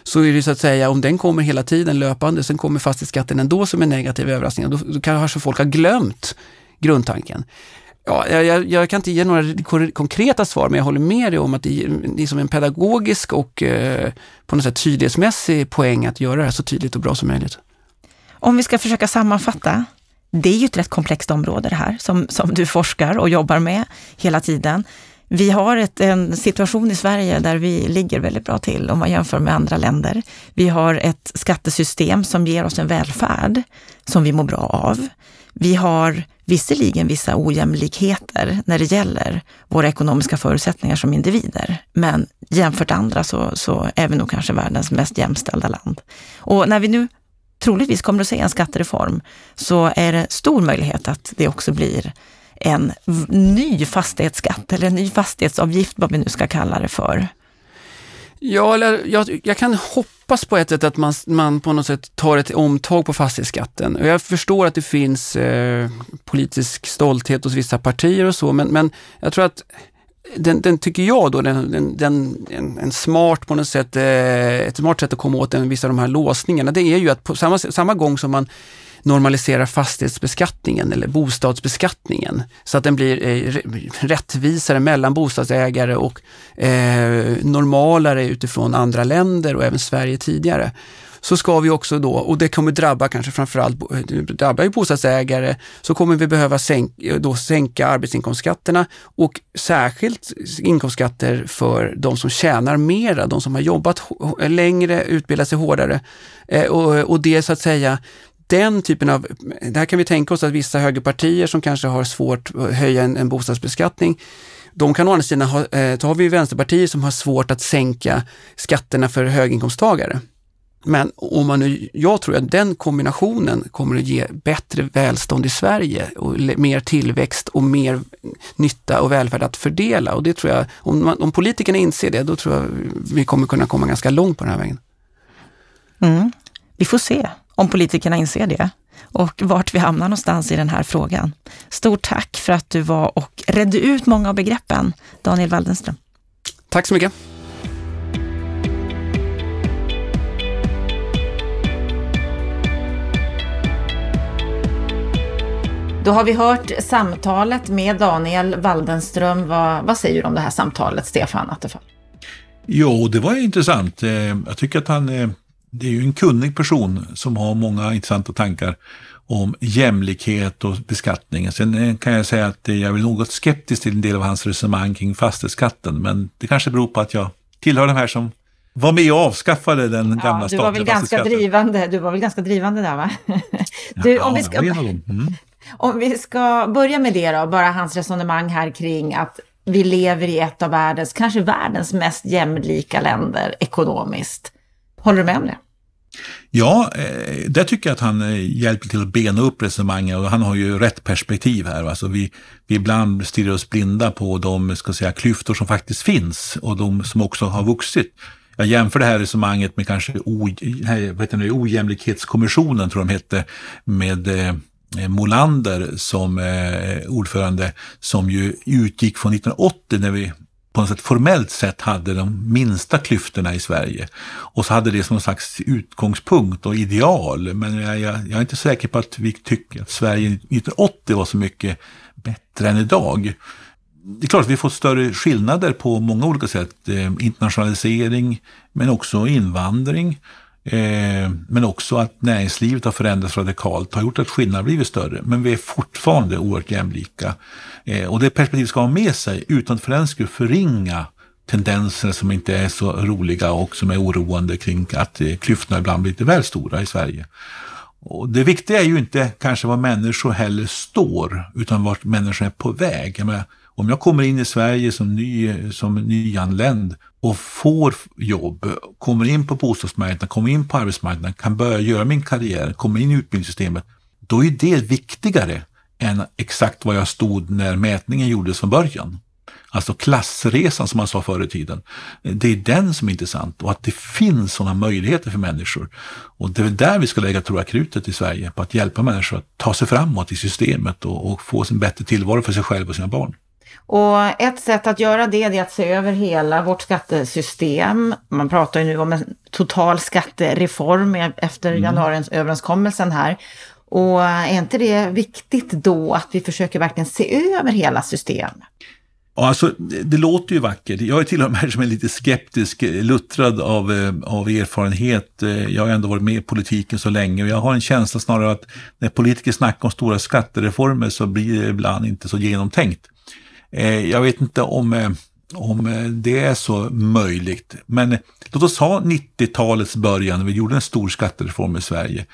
så är det så att säga, om den kommer hela tiden löpande, sen kommer fastighetsskatten ändå som en negativ överraskning, då, då kanske folk har glömt grundtanken. Ja, jag, jag, kan inte ge några konkreta svar, men jag håller med dig om att det är som en pedagogisk och eh, på något sätt tydlighetsmässig poäng att göra det här så tydligt och bra som möjligt. Om vi ska försöka sammanfatta, det är ju ett rätt komplext område det här, som, som du forskar och jobbar med hela tiden. Vi har ett, en situation i Sverige där vi ligger väldigt bra till om man jämför med andra länder. Vi har ett skattesystem som ger oss en välfärd som vi mår bra av. Vi har visserligen vissa ojämlikheter när det gäller våra ekonomiska förutsättningar som individer, men jämfört andra så, så är vi nog kanske världens mest jämställda land. Och när vi nu troligtvis kommer att se en skattereform så är det stor möjlighet att det också blir en ny fastighetsskatt eller en ny fastighetsavgift, vad vi nu ska kalla det för. Ja, eller jag, jag, kan hoppas på ett sätt att man, man på något sätt tar ett omtag på fastighetsskatten. Och jag förstår att det finns eh, politisk stolthet hos vissa partier och så, men, men jag tror att den, den tycker jag då, den, den, den, en, en smart på något sätt, eh, ett smart sätt att komma åt en, vissa av de här låsningarna, det är ju att på samma, samma gång som man normalisera fastighetsbeskattningen eller bostadsbeskattningen så att den blir eh, rättvisare mellan bostadsägare och eh, normalare utifrån andra länder och även Sverige tidigare så ska vi också då, och det kommer drabba kanske framförallt drabbar ju bostadsägare, så kommer vi behöva sänka, då sänka arbetsinkomstskatterna och särskilt inkomstskatter för de som tjänar mera, de som har jobbat längre, utbildat sig hårdare. Eh, och, och det så att säga den typen av, där kan vi tänka oss att vissa högerpartier som kanske har svårt att höja en, en bostadsbeskattning, de kan å andra sidan ha, eh, har vi vänsterpartier som har svårt att sänka skatterna för höginkomsttagare. Men om man nu, jag tror att den kombinationen kommer att ge bättre välstånd i Sverige och mer tillväxt och mer nytta och välfärd att fördela. Och det tror jag, om, man, om politikerna inser det, då tror jag vi kommer kunna komma ganska långt på den här vägen. Mm. Vi får se om politikerna inser det och vart vi hamnar någonstans i den här frågan. Stort tack för att du var och redde ut många av begreppen, Daniel Waldenström. Tack så mycket. Då har vi hört samtalet med Daniel Waldenström. Vad, vad säger du om det här samtalet, Stefan Attefall? Jo, det var intressant. Eh, jag tycker att han eh, det är ju en kunnig person som har många intressanta tankar om jämlikhet och beskattning. Sen eh, kan jag säga att jag är något skeptisk till en del av hans resonemang kring fastighetsskatten, men det kanske beror på att jag tillhör de här som var med och avskaffade den gamla ja, du var väl ganska drivande, Du var väl ganska drivande där va? Du, ja, om, vi ska, mm. om vi ska börja med det då, bara hans resonemang här kring att vi lever i ett av världens, kanske världens mest jämlika länder ekonomiskt. Håller du med om det? Ja, eh, där tycker jag att han eh, hjälper till att bena upp resonemanget och han har ju rätt perspektiv här. Alltså vi, vi ibland stirrar oss blinda på de ska säga, klyftor som faktiskt finns och de som också har vuxit. Jag jämför det här resonemanget med kanske o, vad heter det, Ojämlikhetskommissionen, tror de hette, med eh, Molander som eh, ordförande, som ju utgick från 1980 när vi på något sätt formellt sett hade de minsta klyftorna i Sverige. Och så hade det som någon slags utgångspunkt och ideal. Men jag, jag, jag är inte säker på att vi tycker att Sverige 1980 var så mycket bättre än idag. det är klart att vi fått större skillnader på många olika sätt. Eh, internationalisering, men också invandring. Eh, men också att näringslivet har förändrats radikalt har gjort att skillnaderna blivit större. Men vi är fortfarande oerhört jämlika. Eh, och det perspektivet ska ha med sig utan att för den skull förringa tendenser som inte är så roliga och som är oroande kring att eh, klyftorna ibland blir lite väl stora i Sverige. Och det viktiga är ju inte kanske var människor heller står, utan vart människor är på väg. Jag menar, om jag kommer in i Sverige som, ny, som nyanländ och får jobb, kommer in på bostadsmarknaden, kommer in på arbetsmarknaden, kan börja göra min karriär, kommer in i utbildningssystemet, då är det viktigare än exakt var jag stod när mätningen gjordes från början. Alltså klassresan som man sa förr i tiden. Det är den som är intressant och att det finns sådana möjligheter för människor. Och det är där vi ska lägga tror jag krutet i Sverige, på att hjälpa människor att ta sig framåt i systemet och, och få en bättre tillvaro för sig själv och sina barn. Och ett sätt att göra det är att se över hela vårt skattesystem. Man pratar ju nu om en total skattereform efter mm. januariöverenskommelsen här. Och är inte det viktigt då att vi försöker verkligen se över hela systemet? alltså, det, det, låter ju vackert. Jag är till och med som är lite skeptisk, luttrad av, eh, av erfarenhet. Eh, jag har ändå varit med i politiken så länge och jag har en känsla snarare att när politiker snackar om stora skattereformer så blir det ibland inte så genomtänkt. Eh, jag vet inte om, eh, om eh, det är så möjligt, men låt oss ha 90-talets början, när vi gjorde en stor skattereform i Sverige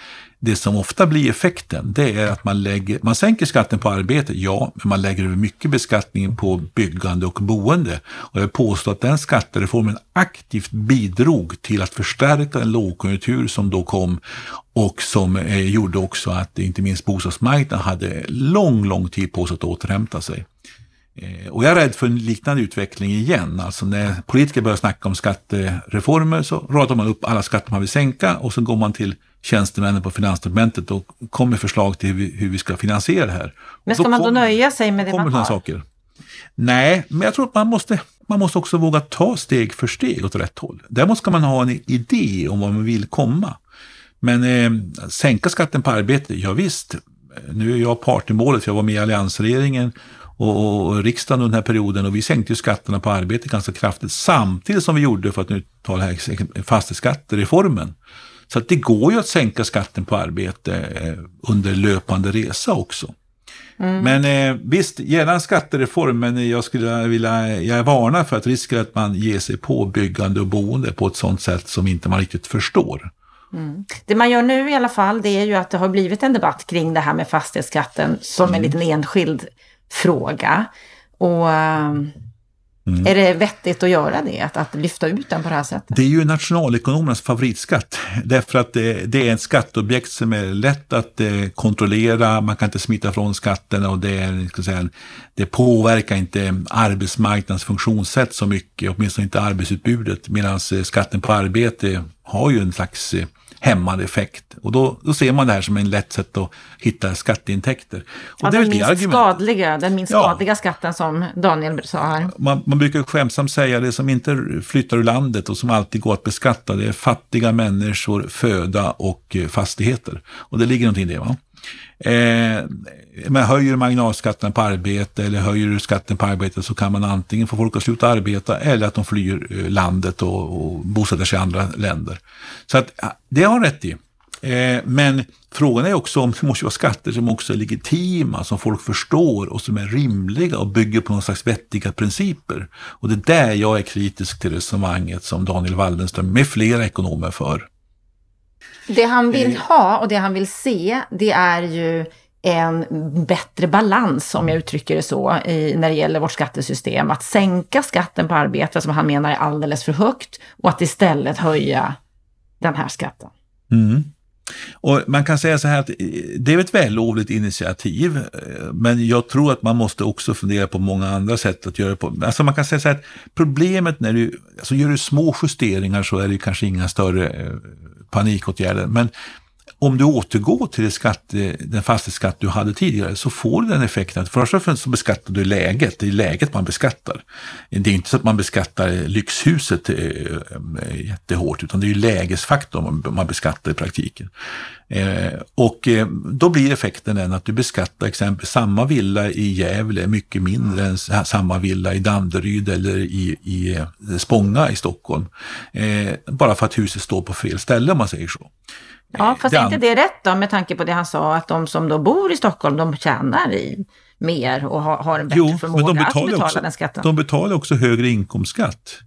det som ofta blir effekten, det är att man, lägger, man sänker skatten på arbete, ja, men man lägger över mycket beskattning på byggande och boende. Och jag påstår att den skattereformen aktivt bidrog till att förstärka en lågkonjunktur som då kom och som eh, gjorde också att inte minst bostadsmarknaden hade lång, lång tid på sig att återhämta sig. Eh, och jag är rädd för en liknande utveckling igen. Alltså när politiker börjar snacka om skattereformer så radar man upp alla skatter man vill sänka och så går man till tjänstemännen på Finansdepartementet och kom med förslag till hur vi, ska finansiera det här. Men ska man då nöja sig med det man har? Saker. Nej, men jag tror att man måste, man måste också våga ta steg för steg åt rätt håll. Däremot ska man ha en idé om vad man vill komma. Men eh, sänka skatten på arbete, ja, visst. Nu är jag part i målet, för jag var med i alliansregeringen och, och, och riksdagen under den här perioden och vi sänkte skatterna på arbete ganska kraftigt samtidigt som vi gjorde, för att nu tala här, fastighetsskattereformen. Så att det går ju att sänka skatten på arbete eh, under löpande resa också. Mm. Men eh, visst, gärna en skattereform, men jag skulle vilja, jag varnar för att risken att man ger sig på byggande och boende på ett sådant sätt som inte man riktigt förstår. Mm. Det man gör nu i alla fall, det är ju att det har blivit en debatt kring det här med fastighetsskatten som mm. en liten enskild fråga. Och Mm. Är det vettigt att göra det, att, att lyfta ut den på det här sättet? Det är ju nationalekonomernas favoritskatt. Därför att det, det är ett skatteobjekt som är lätt att eh, kontrollera, man kan inte smita från skatten och det, är, ska säga, det påverkar inte arbetsmarknadens funktionssätt så mycket, åtminstone inte arbetsutbudet, medan eh, skatten på arbete har ju en slags eh, hämmande effekt. Och då, då ser man det här som en lätt sätt att hitta skatteintäkter. Och ja, det den minst skadliga, den minst ja. skadliga skatten som Daniel sa här. Man, man brukar skämtsamt säga det som inte flyttar ur landet och som alltid går att beskatta, det är fattiga människor, föda och eh, fastigheter. Och det ligger någonting i det. Va? Eh, men höjer du marginalskatterna på arbete eller höjer du skatten på arbete så kan man antingen få folk att sluta arbeta eller att de flyr eh, landet och, och bosätter sig i andra länder. Så att, det har han rätt i. Eh, men frågan är också om det måste vara skatter som också är legitima, som folk förstår och som är rimliga och bygger på någon slags vettiga principer. Och det är där jag är kritisk till resonemanget som Daniel Wallenström med flera ekonomer för. Det han vill eh. ha och det han vill se, det är ju en bättre balans, om jag uttrycker det så, i, när det gäller vårt skattesystem. Att sänka skatten på arbete, som han menar är alldeles för högt, och att istället höja den här skatten. Mm. Och man kan säga så här att eh, det är ett vällovligt initiativ, eh, men jag tror att man måste också fundera på många andra sätt att göra det på. Alltså man kan säga så här att problemet när du, alltså gör du små justeringar så är det kanske inga större panikåtgärder. Men om du återgår till det skatte, den fastighetsskatt du hade tidigare så får du den effekten att först och främst så beskattar du läget, det är läget man beskattar. Det är inte så att man beskattar lyxhuset eh, eh, jättehårt utan det är ju lägesfaktorn man beskattar i praktiken. Eh, och eh, då blir effekten den att du beskattar exempelvis samma villa i Gävle mycket mindre än samma villa i Danderyd eller i, i Spånga i Stockholm. bara för att huset står på fel ställe om man säger så. Ja, fast är inte det rätt då med tanke på det han sa att de som då bor i Stockholm, de tjänar i mer och har, har en bättre jo, förmåga men de betalar att betala också, den skatten? De betalar också högre inkomstskatt.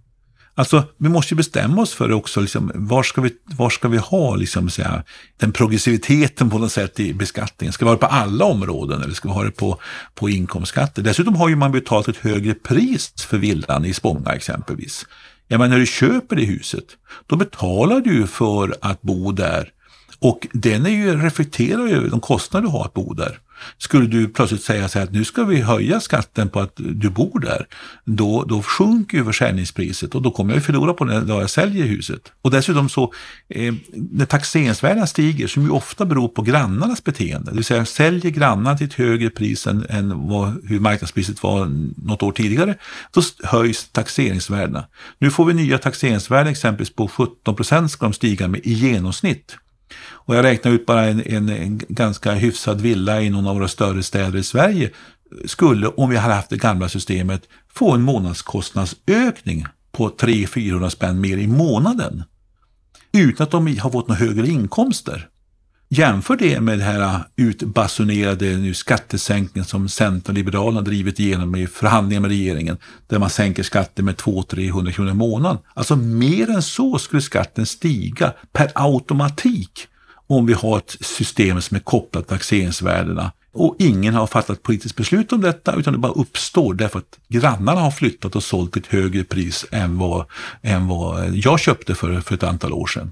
Alltså, vi måste ju bestämma oss för också, liksom, var, ska vi, var ska vi ha liksom, säga, den progressiviteten på något sätt i beskattningen? Ska vi ha det på alla områden eller ska vi ha det på, på inkomstskatter? Dessutom har ju man betalat ett högre pris för villan i Spånga exempelvis. Ja, men när du köper det huset, då betalar du för att bo där och den är ju, reflekterar ju över de kostnader du har att bo där. Skulle du plötsligt säga så här att nu ska vi höja skatten på att du bor där, då, då sjunker ju försäljningspriset och då kommer jag förlora på det när jag säljer huset. Och dessutom så, eh, när taxeringsvärdena stiger, som ju ofta beror på grannarnas beteende, det vill säga säljer grannarna till ett högre pris än, än vad, hur marknadspriset var något år tidigare, då höjs taxeringsvärdena. Nu får vi nya taxeringsvärden exempelvis på 17 procent ska de stiga med i genomsnitt. Och jag räknar ut bara en, en, en, ganska hyfsad villa i någon av våra större städer i Sverige skulle, om vi hade haft det gamla systemet, få en månadskostnadsökning på 300-400 spänn mer i månaden. Utan att de har fått några högre inkomster. Jämför det med den här äh, utbasunerade nu skattesänkningen som Centern och Liberalerna drivit igenom i förhandlingar med regeringen, där man sänker skatten med 200-300 kronor i månaden. Alltså mer än så skulle skatten stiga per automatik om vi har ett system som är kopplat till taxeringsvärdena. Och ingen har fattat politiskt beslut om detta utan det bara uppstår därför att grannarna har flyttat och sålt till ett högre pris än vad, än vad jag köpte för, för ett antal år sedan.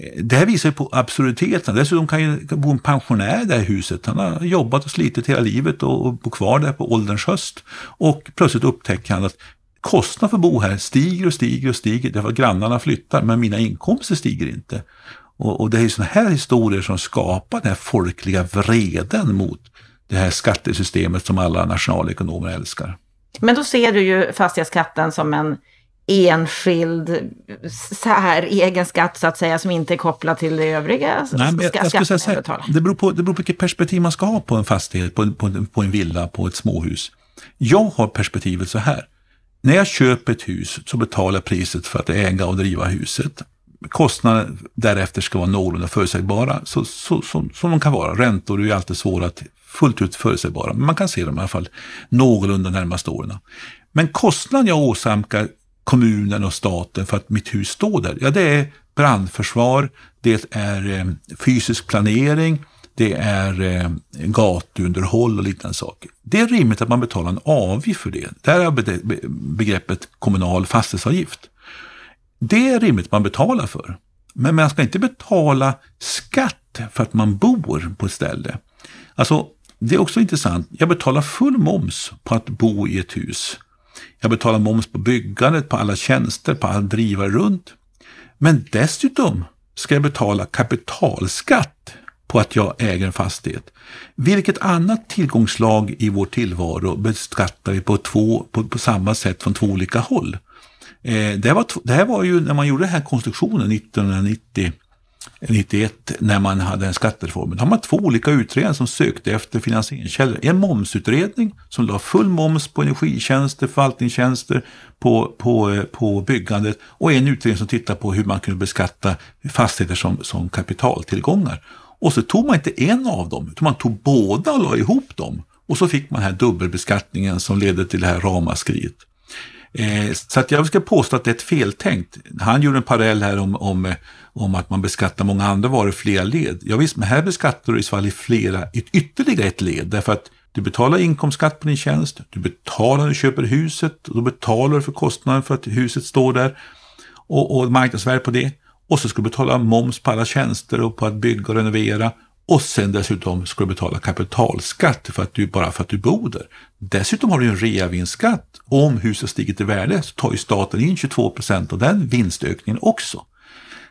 Eh, det här visar ju på absurditeten. Dessutom kan ju bo en pensionär i det här huset. Han har jobbat och slitit hela livet och bor kvar där på ålderns höst. Och plötsligt upptäcker han att kostnaden för att bo här stiger och stiger och stiger därför att grannarna flyttar men mina inkomster stiger inte. Och, och det är ju sådana här historier som skapar den här folkliga vreden mot det här skattesystemet som alla nationalekonomer älskar. Men då ser du ju fastighetsskatten som en enskild säregen skatt så att säga som inte är kopplad till det övriga Nej, men jag, jag skulle säga, det, beror på, det beror på vilket perspektiv man ska ha på en fastighet, på, på, på en villa, på ett småhus. Jag har perspektivet så här. När jag köper ett hus så betalar jag priset för att äga och driva huset. Kostnaderna därefter ska vara någorlunda förutsägbara, så, så, så, som de kan vara. Räntor är alltid svåra att fullt ut förutsägbara, men man kan se dem i alla fall någorlunda närmaste åren. Men kostnaden jag åsamkar kommunen och staten för att mitt hus står där? Ja, det är brandförsvar, det är eh, fysisk planering, det är eh, gatuunderhåll och liknande saker. Det är rimligt att man betalar en avgift för det. Där är begreppet kommunal fastighetsavgift. Det är rimligt att man betalar för. Men man ska inte betala skatt för att man bor på ett ställe. Alltså, det är också intressant. Jag betalar full moms på att bo i ett hus. Jag betalar moms på byggandet, på alla tjänster, på all drivare runt. Men dessutom ska jag betala kapitalskatt på att jag äger en fastighet. Vilket annat tillgångslag i vår tillvaro beskattar vi på, två, på, på samma sätt från två olika håll? Eh, det, var, det här var ju när man gjorde den här konstruktionen 1990 91 när man hade en skattereform. Då har man två olika utredningar som sökte efter finansieringskällor. En momsutredning som la full moms på energitjänster, förvaltningstjänster, på, på, på byggandet och en utredning som tittar på hur man kunde beskatta fastigheter som, som kapitaltillgångar. Och så tog man inte en av dem, utan man tog båda och la ihop dem. Och så fick man den här dubbelbeskattningen som ledde till det här ramaskriet. Eh, så att jag ska påstå att det är ett feltänkt. Han gjorde en parallell här om, om, eh, om att man beskattar många andra varor i flera led. Ja, visst, men här beskattar du i så fall i flera, ytterligare ett led. Därför att du betalar inkomstskatt på din tjänst, du betalar när du köper huset, och då betalar du för kostnaden för att huset står där och, och marknadsvärde på det. Och så ska du betala moms på alla tjänster och på att bygga och renovera. Och sen dessutom ska du betala kapitalskatt för att du, bara för att du bor där. Dessutom har du en reavinstskatt. Om huset stigit i värde så tar ju staten in 22 procent av den vinstökningen också.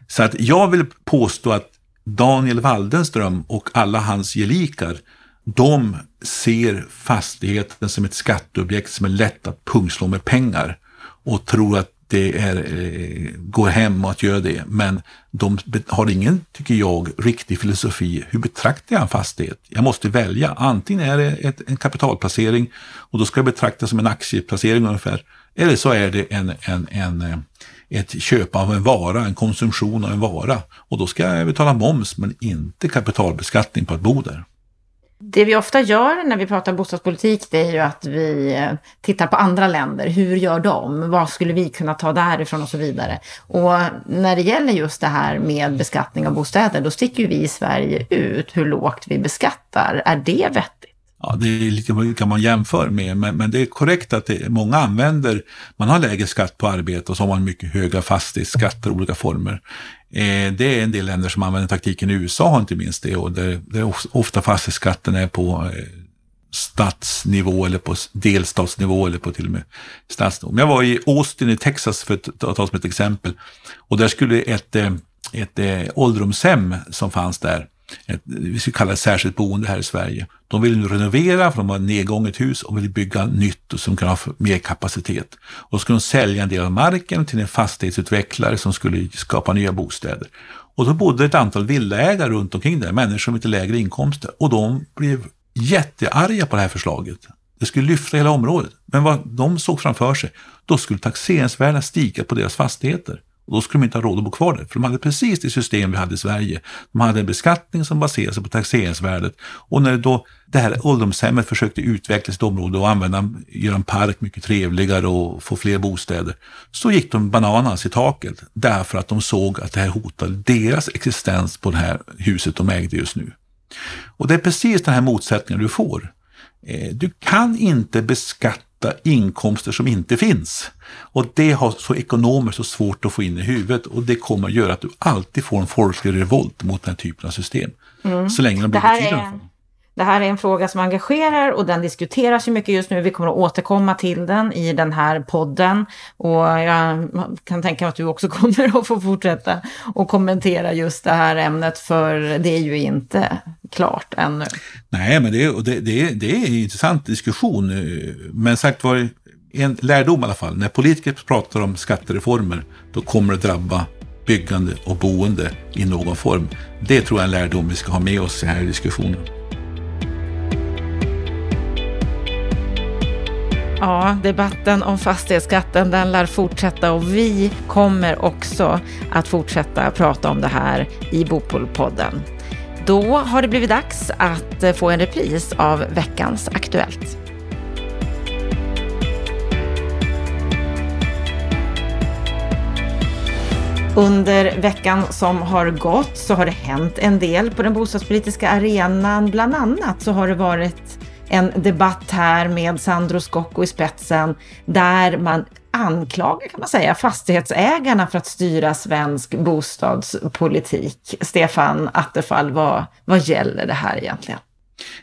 Så att jag vill påstå att Daniel Waldenström och alla hans gelikar, de ser fastigheten som ett skatteobjekt som är lätt att pungslå med pengar och tror att det är, eh, går hem att göra det. Men de har ingen, tycker jag, riktig filosofi. Hur betraktar jag en fastighet? Jag måste välja. Antingen är det ett, en kapitalplacering och då ska det betraktas som en aktieplacering ungefär. Eller så är det en, en, en, eh, ett köp av en vara, en konsumtion av en vara. Och då ska jag betala moms men inte kapitalbeskattning på att bo där. Det vi ofta gör när vi pratar bostadspolitik det är ju att vi eh, tittar på andra länder. Hur gör de? Vad skulle vi kunna ta därifrån och så vidare. Och när det gäller just det här med beskattning av bostäder, då sticker ju vi i Sverige ut hur lågt vi beskattar. Är det vettigt? Ja, det är lite vilka man jämför med, men, men det är korrekt att det, många använder, man har lägre skatt på arbete och så har man mycket höga fastighetsskatter i olika former. Eh, det är en del länder som använder taktiken, USA har inte minst det, och där, där ofta fastighetsskatten är på eh, stadsnivå eller på delstatsnivå eller på till och med stadsnivå. Men jag var i Austin i Texas för att ta som ett exempel och där skulle ett, eh, ett, ett ålderdomshem som fanns där ett, vi skulle kalla det särskilt boende här i Sverige. De vill nu renovera, för de har ett nedgånget hus och vill bygga nytt och som kan ha mer kapacitet. Och så skulle de sälja en del av marken till en fastighetsutvecklare som skulle skapa nya bostäder. Och då bodde ett antal villaägare runt omkring där, människor med lite lägre inkomster. Och de blev jättearga på det här förslaget. Det skulle lyfta hela området. Men vad de såg framför sig, då skulle taxeringsvärdena stiga på deras fastigheter. Och då skulle de inte ha råd att bo kvar där, för de hade precis det system vi hade i Sverige. De hade en beskattning som baserade sig på taxeringsvärdet. Och när då det här ålderdomshemmet försökte utveckla sitt område och använda, göra en park mycket trevligare och få fler bostäder, så gick de bananas i taket därför att de såg att det här hotade deras existens på det här huset de ägde just nu. Och det är precis den här motsättningen du får. Eh, du kan inte beskatta inkomster som inte finns. Och det har så ekonomiskt så svårt att få in i huvudet och det kommer att göra att du alltid får en folklig revolt mot den här typen av system. Mm. Så länge de blir betydande. Det här är en fråga som engagerar och den diskuteras ju mycket just nu. Vi kommer att återkomma till den i den här podden. Och jag kan tänka mig att du också kommer att få fortsätta och kommentera just det här ämnet, för det är ju inte klart ännu. Nej, men det, det, det, det är en intressant diskussion. Men sagt var, en lärdom i alla fall, när politiker pratar om skattereformer, då kommer det drabba byggande och boende i någon form. Det tror jag är en lärdom vi ska ha med oss i den här diskussionen. Ja, debatten om fastighetsskatten den lär fortsätta och vi kommer också att fortsätta prata om det här i Bopolpodden. Då har det blivit dags att eh, få en repris av veckans Aktuellt. Under veckan som har gått så har det hänt en del på den bostadspolitiska arenan. Bland annat så har det varit en debatt här med Sandro Scocco i spetsen där man anklagar, kan man säga, fastighetsägarna för att styra svensk bostadspolitik. Stefan Attefall, vad, vad gäller det här egentligen?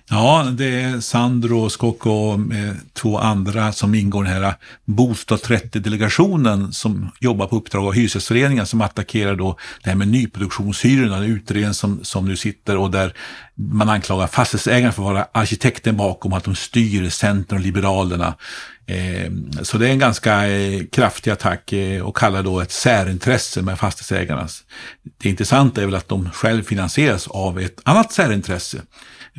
Ja, det är Sandro Scocco och eh, två andra som ingår i den här eh, Bostad 30-delegationen som jobbar på uppdrag av Hyresgästföreningen som attackerar då det här med nyproduktionshyrorna, en utredning som, som nu sitter och där man anklagar fastighetsägarna för att vara arkitekten bakom att de styr Centern och Liberalerna. Eh, så det är en ganska eh, kraftig attack eh, och kallar då ett särintresse med fastighetsägarnas. Det intressanta är väl att de själv finansieras av ett annat särintresse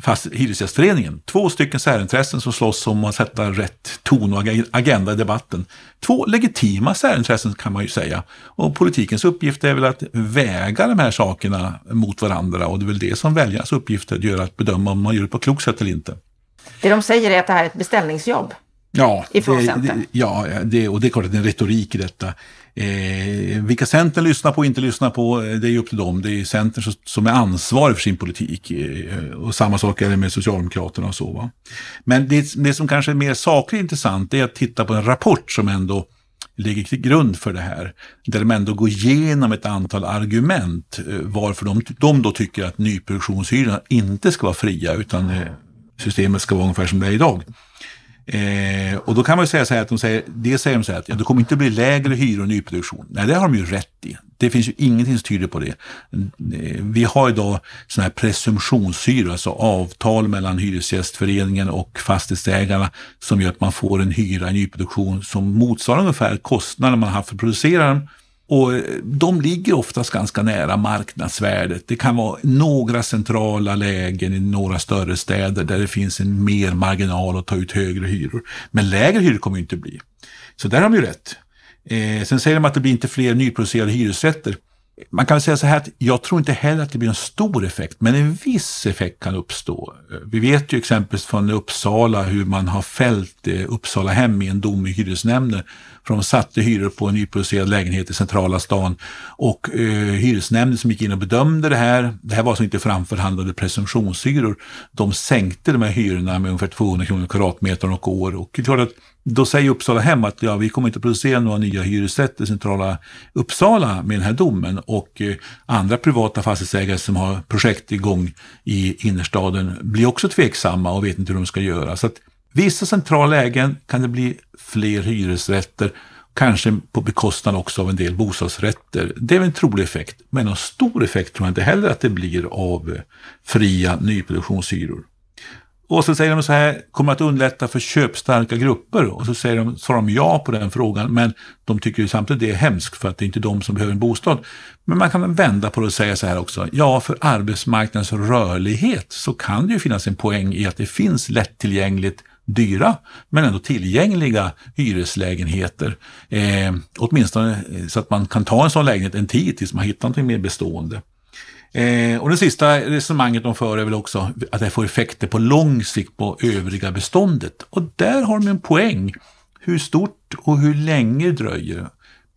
fast Hyresgästföreningen. Två stycken särintressen som slåss om att sätta rätt ton och agenda i debatten. Två legitima särintressen kan man ju säga. Och politikens uppgift är väl att väga de här sakerna mot varandra och det är väl det som väljarnas uppgift är att göra, att bedöma om man gör det på klokt sätt eller inte. Det de säger är att det här är ett beställningsjobb. Ja, det, det, ja det, och det är klart att det är en retorik i detta. Eh, vilka Centern lyssnar på och inte lyssnar på, eh, det är ju upp till dem. Det är Centern som är ansvarig för sin politik. Eh, och samma sak är det med Socialdemokraterna och så. Va? Men det, det som kanske är mer sakligt intressant är att titta på en rapport som ändå ligger till grund för det här. Där de ändå går igenom ett antal argument eh, varför de, de då tycker att nyproduktionshyrorna inte ska vara fria utan eh, systemet ska vara ungefär som det är idag. Eh, och då kan man ju säga så här att de säger, det säger de så här att ja, det kommer inte bli lägre hyror i nyproduktion. Nej, det har de ju rätt i. Det finns ju ingenting som tyder på det. Eh, vi har idag sådana här presumtionshyror, alltså avtal mellan Hyresgästföreningen och fastighetsägarna som gör att man får en hyra i nyproduktion som motsvarar ungefär kostnaden man haft för att producera den och de ligger oftast ganska nära marknadsvärdet. Det kan vara några centrala lägen i några större städer där det finns en mer marginal att ta ut högre hyror. Men lägre hyror kommer det inte bli. Så där har de ju rätt. Eh, sen säger de att det blir inte fler nyproducerade hyresrätter. Man kan väl säga så här att jag tror inte heller att det blir en stor effekt, men en viss effekt kan uppstå. Eh, vi vet ju exempelvis från Uppsala hur man har fällt eh, Uppsala hem i en dom i hyresnämnden. För de satte hyror på en nyproducerad lägenhet i centrala stan och eh, hyresnämnden som gick in och bedömde det här, det här var alltså inte framförhandlade presumtionshyror, de sänkte de här hyrorna med ungefär 200 kronor kvadratmeter och år. Och det är klart att då säger Uppsala hem att ja, vi kommer inte producera några nya hyresrätter i centrala Uppsala med den här domen och eh, andra privata fastighetsägare som har projekt igång i innerstaden blir också tveksamma och vet inte hur de ska göra. Så att vissa centrala lägen kan det bli fler hyresrätter, kanske på bekostnad också av en del bostadsrätter. Det är en trolig effekt, men någon stor effekt tror jag inte heller att det blir av eh, fria nyproduktionshyror. Och så säger de så här, kommer att underlätta för köpstarka grupper? Och så säger de, svarar de ja på den frågan, men de tycker ju samtidigt det är hemskt för att det är inte de som behöver en bostad. Men man kan vända på det och säga så här också, ja för arbetsmarknadens rörlighet så kan det ju finnas en poäng i att det finns lättillgängligt dyra men ändå tillgängliga hyreslägenheter. Eh, åtminstone eh, så att man kan ta en sån lägenhet en tid tills man hittar något mer bestående. Eh, och det sista resonemanget de för är väl också att det får effekter på lång sikt på övriga beståndet. Och där har de en poäng. Hur stort och hur länge dröjer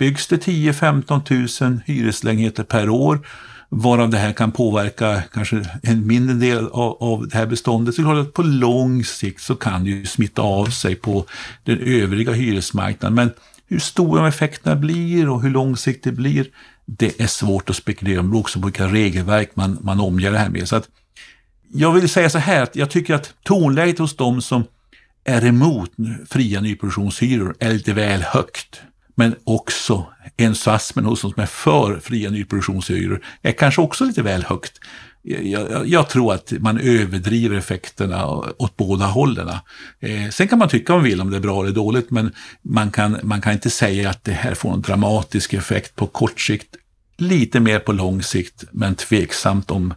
Byggs det 10-15 000 hyreslägenheter per år, varav det här kan påverka kanske en mindre del av, av det här beståndet, så att på lång sikt så kan det ju smitta av sig på den övriga hyresmarknaden. Men hur stora effekterna blir och hur långsiktigt det blir, det är svårt att spekulera om, Det också på vilka regelverk man, man omger det här med. Så att jag vill säga så här, att jag tycker att tonläget hos de som är emot fria nyproduktionshyror är lite väl högt. Men också entusiasmen hos de som är för fria nyproduktionshyror är kanske också lite väl högt. Jag, jag, jag, tror att man överdriver effekterna åt båda hållen. Eh, sen kan man tycka om man vill om det är bra eller dåligt, men man kan, man kan inte säga att det här får en dramatisk effekt på kort sikt. Lite mer på lång sikt, men tveksamt om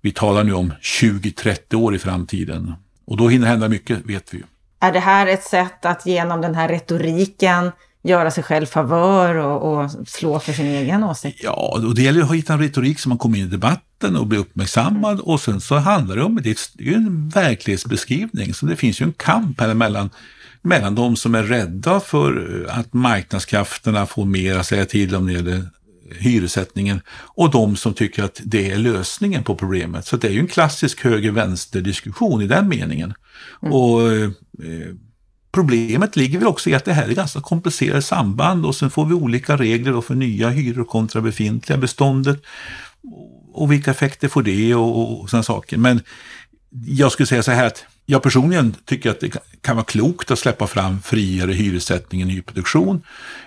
vi talar nu om 20-30 år i framtiden. Och då hinner hända mycket, vet vi ju. Är det här ett sätt att genom den här retoriken göra sig själv favör och, och, slå för sin egen åsikt. Ja, och det gäller att hitta en retorik som man kommer in i debatten och blir uppmärksammad och sen så handlar det om, det är ju en verklighetsbeskrivning, så det finns ju en kamp här mellan mellan de som är rädda för att marknadskrafterna får mer att säga till om när det gäller hyressättningen och de som tycker att det är lösningen på problemet. Så det är ju en klassisk höger-vänster diskussion i den meningen. Mm. Och eh, Problemet ligger väl också i att det här är ganska komplicerade samband och sen får vi olika regler för nya hyror kontra befintliga beståndet. Och vilka effekter får det och, och sådana saker. Men jag skulle säga så här att jag personligen tycker att det kan vara klokt att släppa fram friare hyressättning i nyproduktion.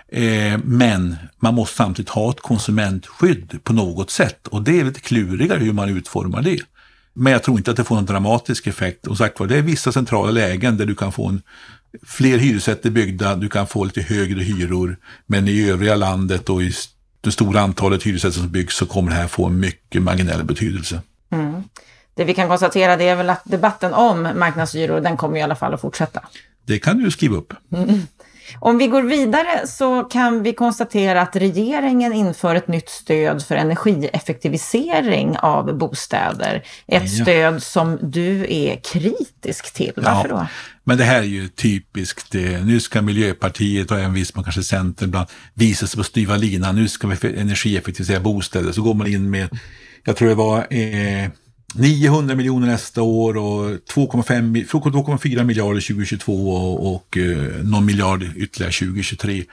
Eh, men man måste samtidigt ha ett konsumentskydd på något sätt och det är lite klurigare hur man utformar det. Men jag tror inte att det får någon dramatisk effekt. Och sagt var, det är vissa centrala lägen där du kan få en fler hyresrätter byggda, du kan få lite högre hyror, men i övriga landet och i det stora antalet hyresrätter som byggs så kommer det här få en mycket marginell betydelse. Mm. Det vi kan konstatera det är väl att debatten om marknadshyror, den kommer i alla fall att fortsätta. Det kan du skriva upp. Mm. Om vi går vidare så kan vi konstatera att regeringen inför ett nytt stöd för energieffektivisering av bostäder. Ett ja. stöd som du är kritisk till. Varför ja, då? Men det här är ju typiskt. Nu ska Miljöpartiet och även viss man kanske Centern ibland visa sig på styva linan. Nu ska vi energieffektivisera bostäder. Så går man in med, jag tror det var eh, 900 miljoner nästa år och 2,4 miljarder 2022 och, och eh, någon miljard ytterligare 2023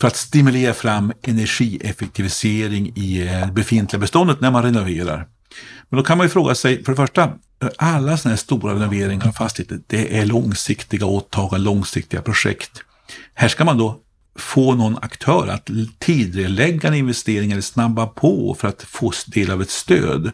för att stimulera fram energieffektivisering i eh, befintliga beståndet när man renoverar. Men då kan man ju fråga sig, för det första, alla sådana här stora renoveringar av fastigheter, det är långsiktiga åtaganden, långsiktiga projekt. Här ska man då få någon aktör att tidigarelägga en investering eller snabba på för att få del av ett stöd.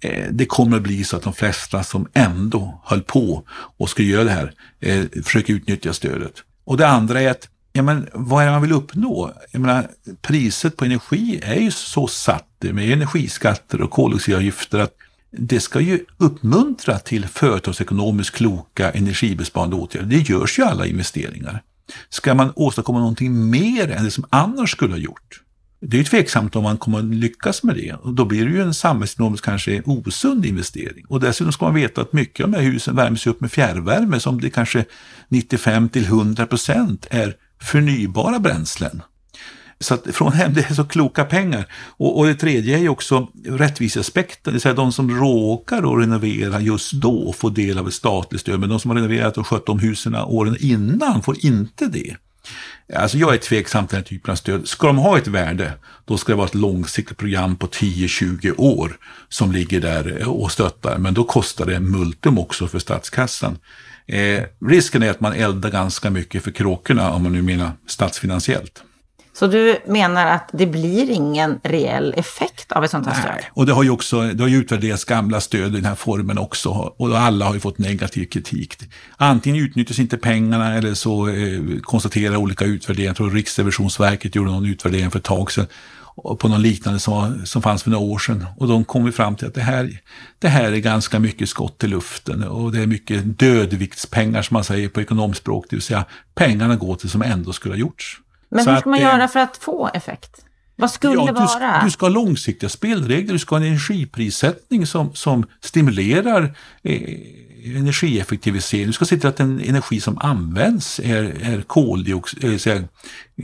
Eh, det kommer att bli så att de flesta som ändå höll på och skulle göra det här eh, försöker utnyttja stödet. Och det andra är att ja, men, vad är det man vill uppnå? Jag menar, priset på energi är ju så satt med energiskatter och koldioxidavgifter att det ska ju uppmuntra till företagsekonomiskt kloka energibesparande åtgärder. Det görs ju alla investeringar. Ska man åstadkomma någonting mer än det som annars skulle ha gjort? Det är ju tveksamt om man kommer att lyckas med det. Och då blir det ju en samhällsekonomiskt kanske osund investering. Och dessutom ska man veta att mycket av de här husen värms upp med fjärrvärme som det kanske 95 till 100 procent är förnybara bränslen. Så att från hem, det är så kloka pengar. Och, och det tredje är ju också rättviseaspekten, det vill säga de som råkar att renovera just då får del av ett statligt stöd, men de som har renoverat och skött om husen åren innan får inte det. Alltså jag är tveksam till den här typen av stöd. Ska de ha ett värde, då ska det vara ett långsiktigt program på 10-20 år som ligger där och stöttar. Men då kostar det multum också för statskassan. Eh, risken är att man eldar ganska mycket för kråkorna, om man nu menar statsfinansiellt. Så du menar att det blir ingen reell effekt av ett sånt här stöd? Nej, och det har ju också det har ju utvärderats gamla stöd i den här formen också och alla har ju fått negativ kritik. Antingen utnyttjas inte pengarna eller så eh, konstaterar olika utvärderingar, jag tror Riksrevisionsverket gjorde någon utvärdering för ett tag sedan på någon liknande som, var, som fanns för några år sedan. Och de kom fram till att det här, det här är ganska mycket skott i luften och det är mycket dödviktspengar som man säger på ekonomspråk, det vill säga pengarna går till som ändå skulle ha gjorts. Men Så hur ska man att, göra för att få effekt? Vad skulle ja, det vara? Du, du ska ha långsiktiga spelregler, du ska ha en energiprissättning som, som stimulerar eh, energieffektivisering. Du ska se till att den energi som används är, är koldioxid, äh,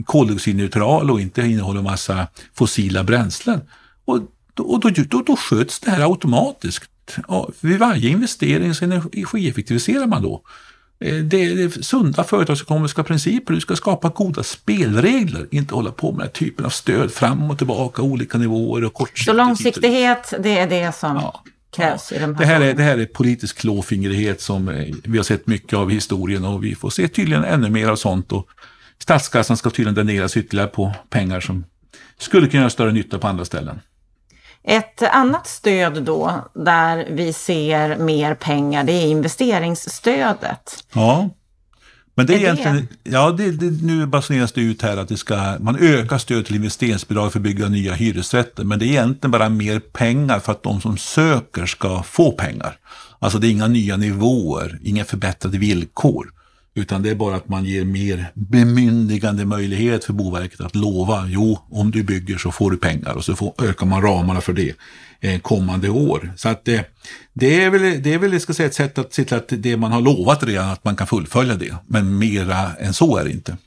koldioxidneutral och inte innehåller massa fossila bränslen. Och, och då, då, då sköts det här automatiskt. Ja, vid varje investering så energieffektiviserar man då. Eh, det är sunda företagsekonomiska principer. Du ska skapa goda spelregler, inte hålla på med den här typen av stöd fram och tillbaka, olika nivåer och kortsiktighet. Så långsiktighet, det är det som ja. krävs i de här det här, är, det här är politisk klåfingrighet som eh, vi har sett mycket av i historien och vi får se tydligen ännu mer av sånt. Och statskassan ska tydligen dräneras ytterligare på pengar som skulle kunna göra större nytta på andra ställen. Ett annat stöd då, där vi ser mer pengar, det är investeringsstödet. Ja, men det är, är egentligen, det? ja, det, det, nu basuneras det ut här att det ska, man ökar stöd till investeringsbidrag för att bygga nya hyresrätter, men det är egentligen bara mer pengar för att de som söker ska få pengar. Alltså det är inga nya nivåer, inga förbättrade villkor. Utan det är bara att man ger mer bemyndigande möjlighet för Boverket att lova, jo, om du bygger så får du pengar och så får, ökar man ramarna för det eh, kommande år. Så att det, det är väl, det är väl ska säga, ett sätt att se till att det man har lovat redan, att man kan fullfölja det. Men mera än så är det inte.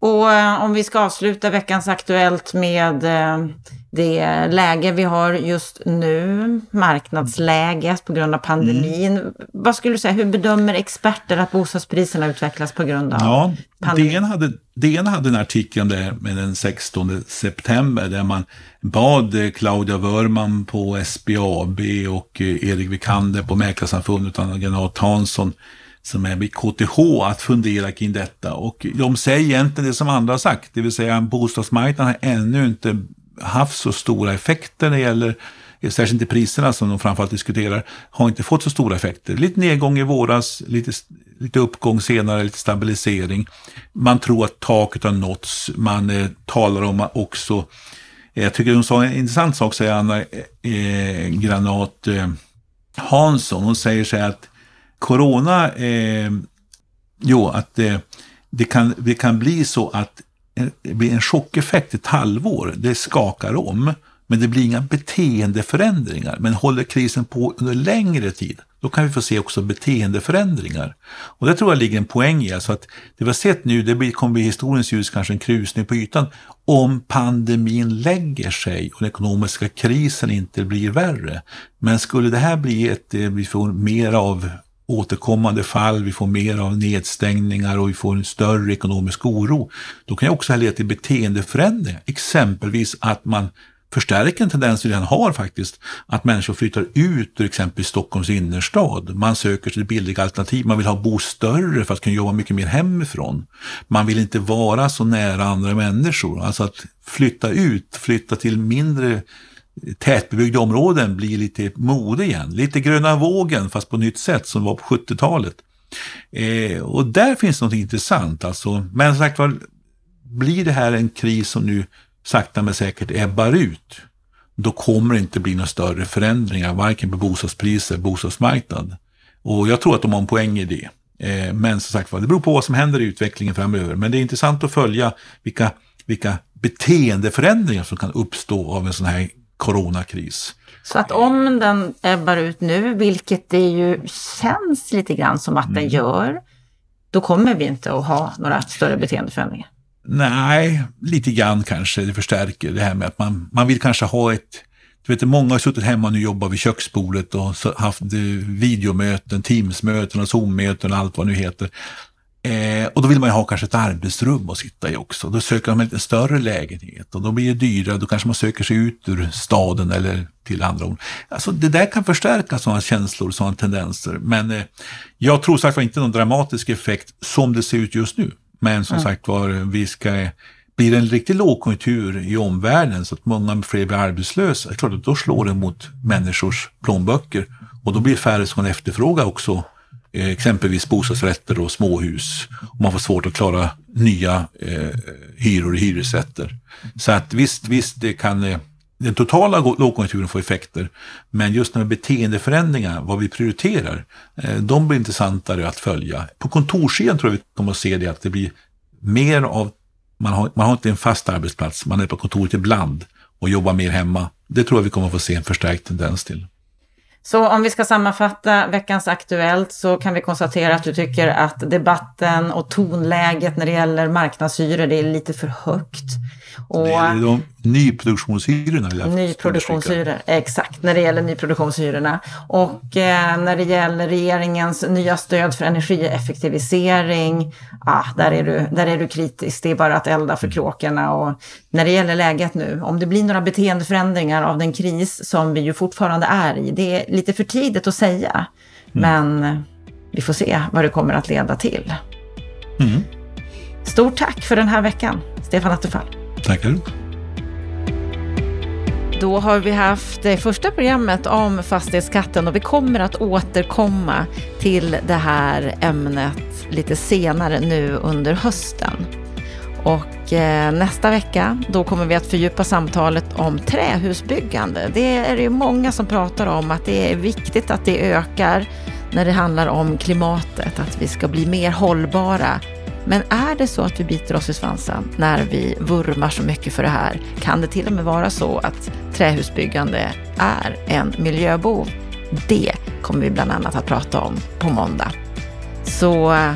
Och eh, om vi ska avsluta veckans Aktuellt med eh, det läge vi har just nu, marknadsläget på grund av pandemin. Mm. Vad skulle du säga, hur bedömer experter att bostadspriserna utvecklas på grund av ja, pandemin? DN hade, DN hade en artikel det med den 16 september där man bad Claudia Wörman på SBAB och eh, Erik Vikander på Mäklarsamfundet och General Hansson som är vid KTH att fundera kring detta. Och de säger egentligen det som andra har sagt, det vill säga bostadsmarknaden har ännu inte haft så stora effekter när det gäller särskilt inte priserna som de framförallt diskuterar, har inte fått så stora effekter. Lite nedgång i våras, lite, lite uppgång senare, lite stabilisering. Man tror att taket har nåtts. Man eh, talar om också, eh, jag tycker hon sa en intressant sak, säger Anna eh, eh Granat eh, Hansson. Hon säger så här att corona, eh, jo, att eh, det, kan, det kan bli så att eh, det blir en chockeffekt ett halvår, det skakar om. Men det blir inga beteendeförändringar. Men håller krisen på under längre tid, då kan vi få se också beteendeförändringar. Och det tror jag ligger en poäng i. Alltså att det vi har sett nu, det blir, kommer bli historiens ljus kanske en krusning på ytan. Om pandemin lägger sig och den ekonomiska krisen inte blir värre. Men skulle det här bli ett, eh, vi får mer av återkommande fall, vi får mer av nedstängningar och vi får en större ekonomisk oro. Då kan det också leda till beteendeförändringar, exempelvis att man förstärker en tendens vi redan har faktiskt, att människor flyttar ut ur exempelvis Stockholms innerstad. Man söker sig billiga alternativ, man vill ha bo större för att kunna jobba mycket mer hemifrån. Man vill inte vara så nära andra människor, alltså att flytta ut, flytta till mindre tätbebyggda områden blir lite mode igen. Lite gröna vågen fast på nytt sätt som var på 70-talet. Eh, och där finns något intressant alltså. Men som sagt var, blir det här en kris som nu sakta men säkert ebbar ut, då kommer det inte bli några större förändringar, varken på bostadspriser eller bostadsmarknad. Och jag tror att de har en poäng i det. Eh, men som sagt var, det beror på vad som händer i utvecklingen framöver. Men det är intressant att följa vilka, vilka beteendeförändringar som kan uppstå av en sån här coronakris. Så att om den ebbar ut nu, vilket det ju känns lite grann som att den mm. gör, då kommer vi inte att ha några större beteendeförändringar. Nej, lite grann kanske det förstärker det här med att man, man vill kanske ha ett du vet, många har suttit hemma och nu jobbar vid köksbordet och haft videomöten, Teamsmöten och Zoom-möten och allt vad det nu heter. Eh, och då vill man ju ha kanske ett arbetsrum att sitta i också. Då söker man en lite större lägenhet och då blir det dyrare. Då kanske man söker sig ut ur staden eller till andra ord. Alltså det där kan förstärka sådana känslor, sådana tendenser. Men eh, jag tror sagt var inte någon dramatisk effekt som det ser ut just nu. Men som mm. sagt var, vi ska blir det en riktig lågkonjunktur i omvärlden så att många fler blir arbetslösa, det är klart att då slår det mot människors plånböcker och då blir det färre som kan efterfråga också Eh, exempelvis bostadsrätter och småhus. Och man får svårt att klara nya eh, hyror i hyresrätter. Så att visst, visst det kan eh, den totala lågkonjunkturen få effekter, men just när beteendeförändringar, vad vi prioriterar, eh, de blir intressantare att följa. På kontorssidan tror jag vi kommer att se det att det blir mer av, man har, man har inte en fast arbetsplats, man är på kontoret ibland och jobbar mer hemma. Det tror jag vi kommer att få se en förstärkt tendens till. Så om vi ska sammanfatta veckans Aktuellt så kan vi konstatera att du tycker att debatten och tonläget när det gäller marknadshyror, det är lite för högt. Och, det är de nyproduktionshyrorna. Nyproduktionshyror, exakt, när det gäller nyproduktionshyrorna. Och eh, när det gäller regeringens nya stöd för energieffektivisering, ah, där, är du, där är du kritisk. Det är bara att elda för kråkorna. Och när det gäller läget nu, om det blir några beteendeförändringar av den kris som vi ju fortfarande är i, det är lite för tidigt att säga. Mm. Men vi får se vad det kommer att leda till. Mm. Stort tack för den här veckan, Stefan Attefall. Tackar. Då har vi haft det första programmet om fastighetsskatten och vi kommer att återkomma till det här ämnet lite senare nu under hösten. Och eh, nästa vecka, då kommer vi att fördjupa samtalet om trähusbyggande. Det är det ju många som pratar om att det är viktigt att det ökar när det handlar om klimatet, att vi ska bli mer hållbara men är det så att vi biter oss i svansen när vi vurmar så mycket för det här, kan det till och med vara så att trähusbyggande är en miljöbov? Det kommer vi bland annat att prata om på måndag. Så eh,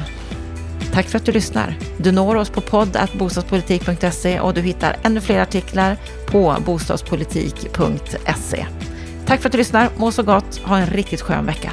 tack för att du lyssnar. Du når oss på podd.bostadspolitik.se och du hittar ännu fler artiklar på bostadspolitik.se. Tack för att du lyssnar. Må så gott. Ha en riktigt skön vecka.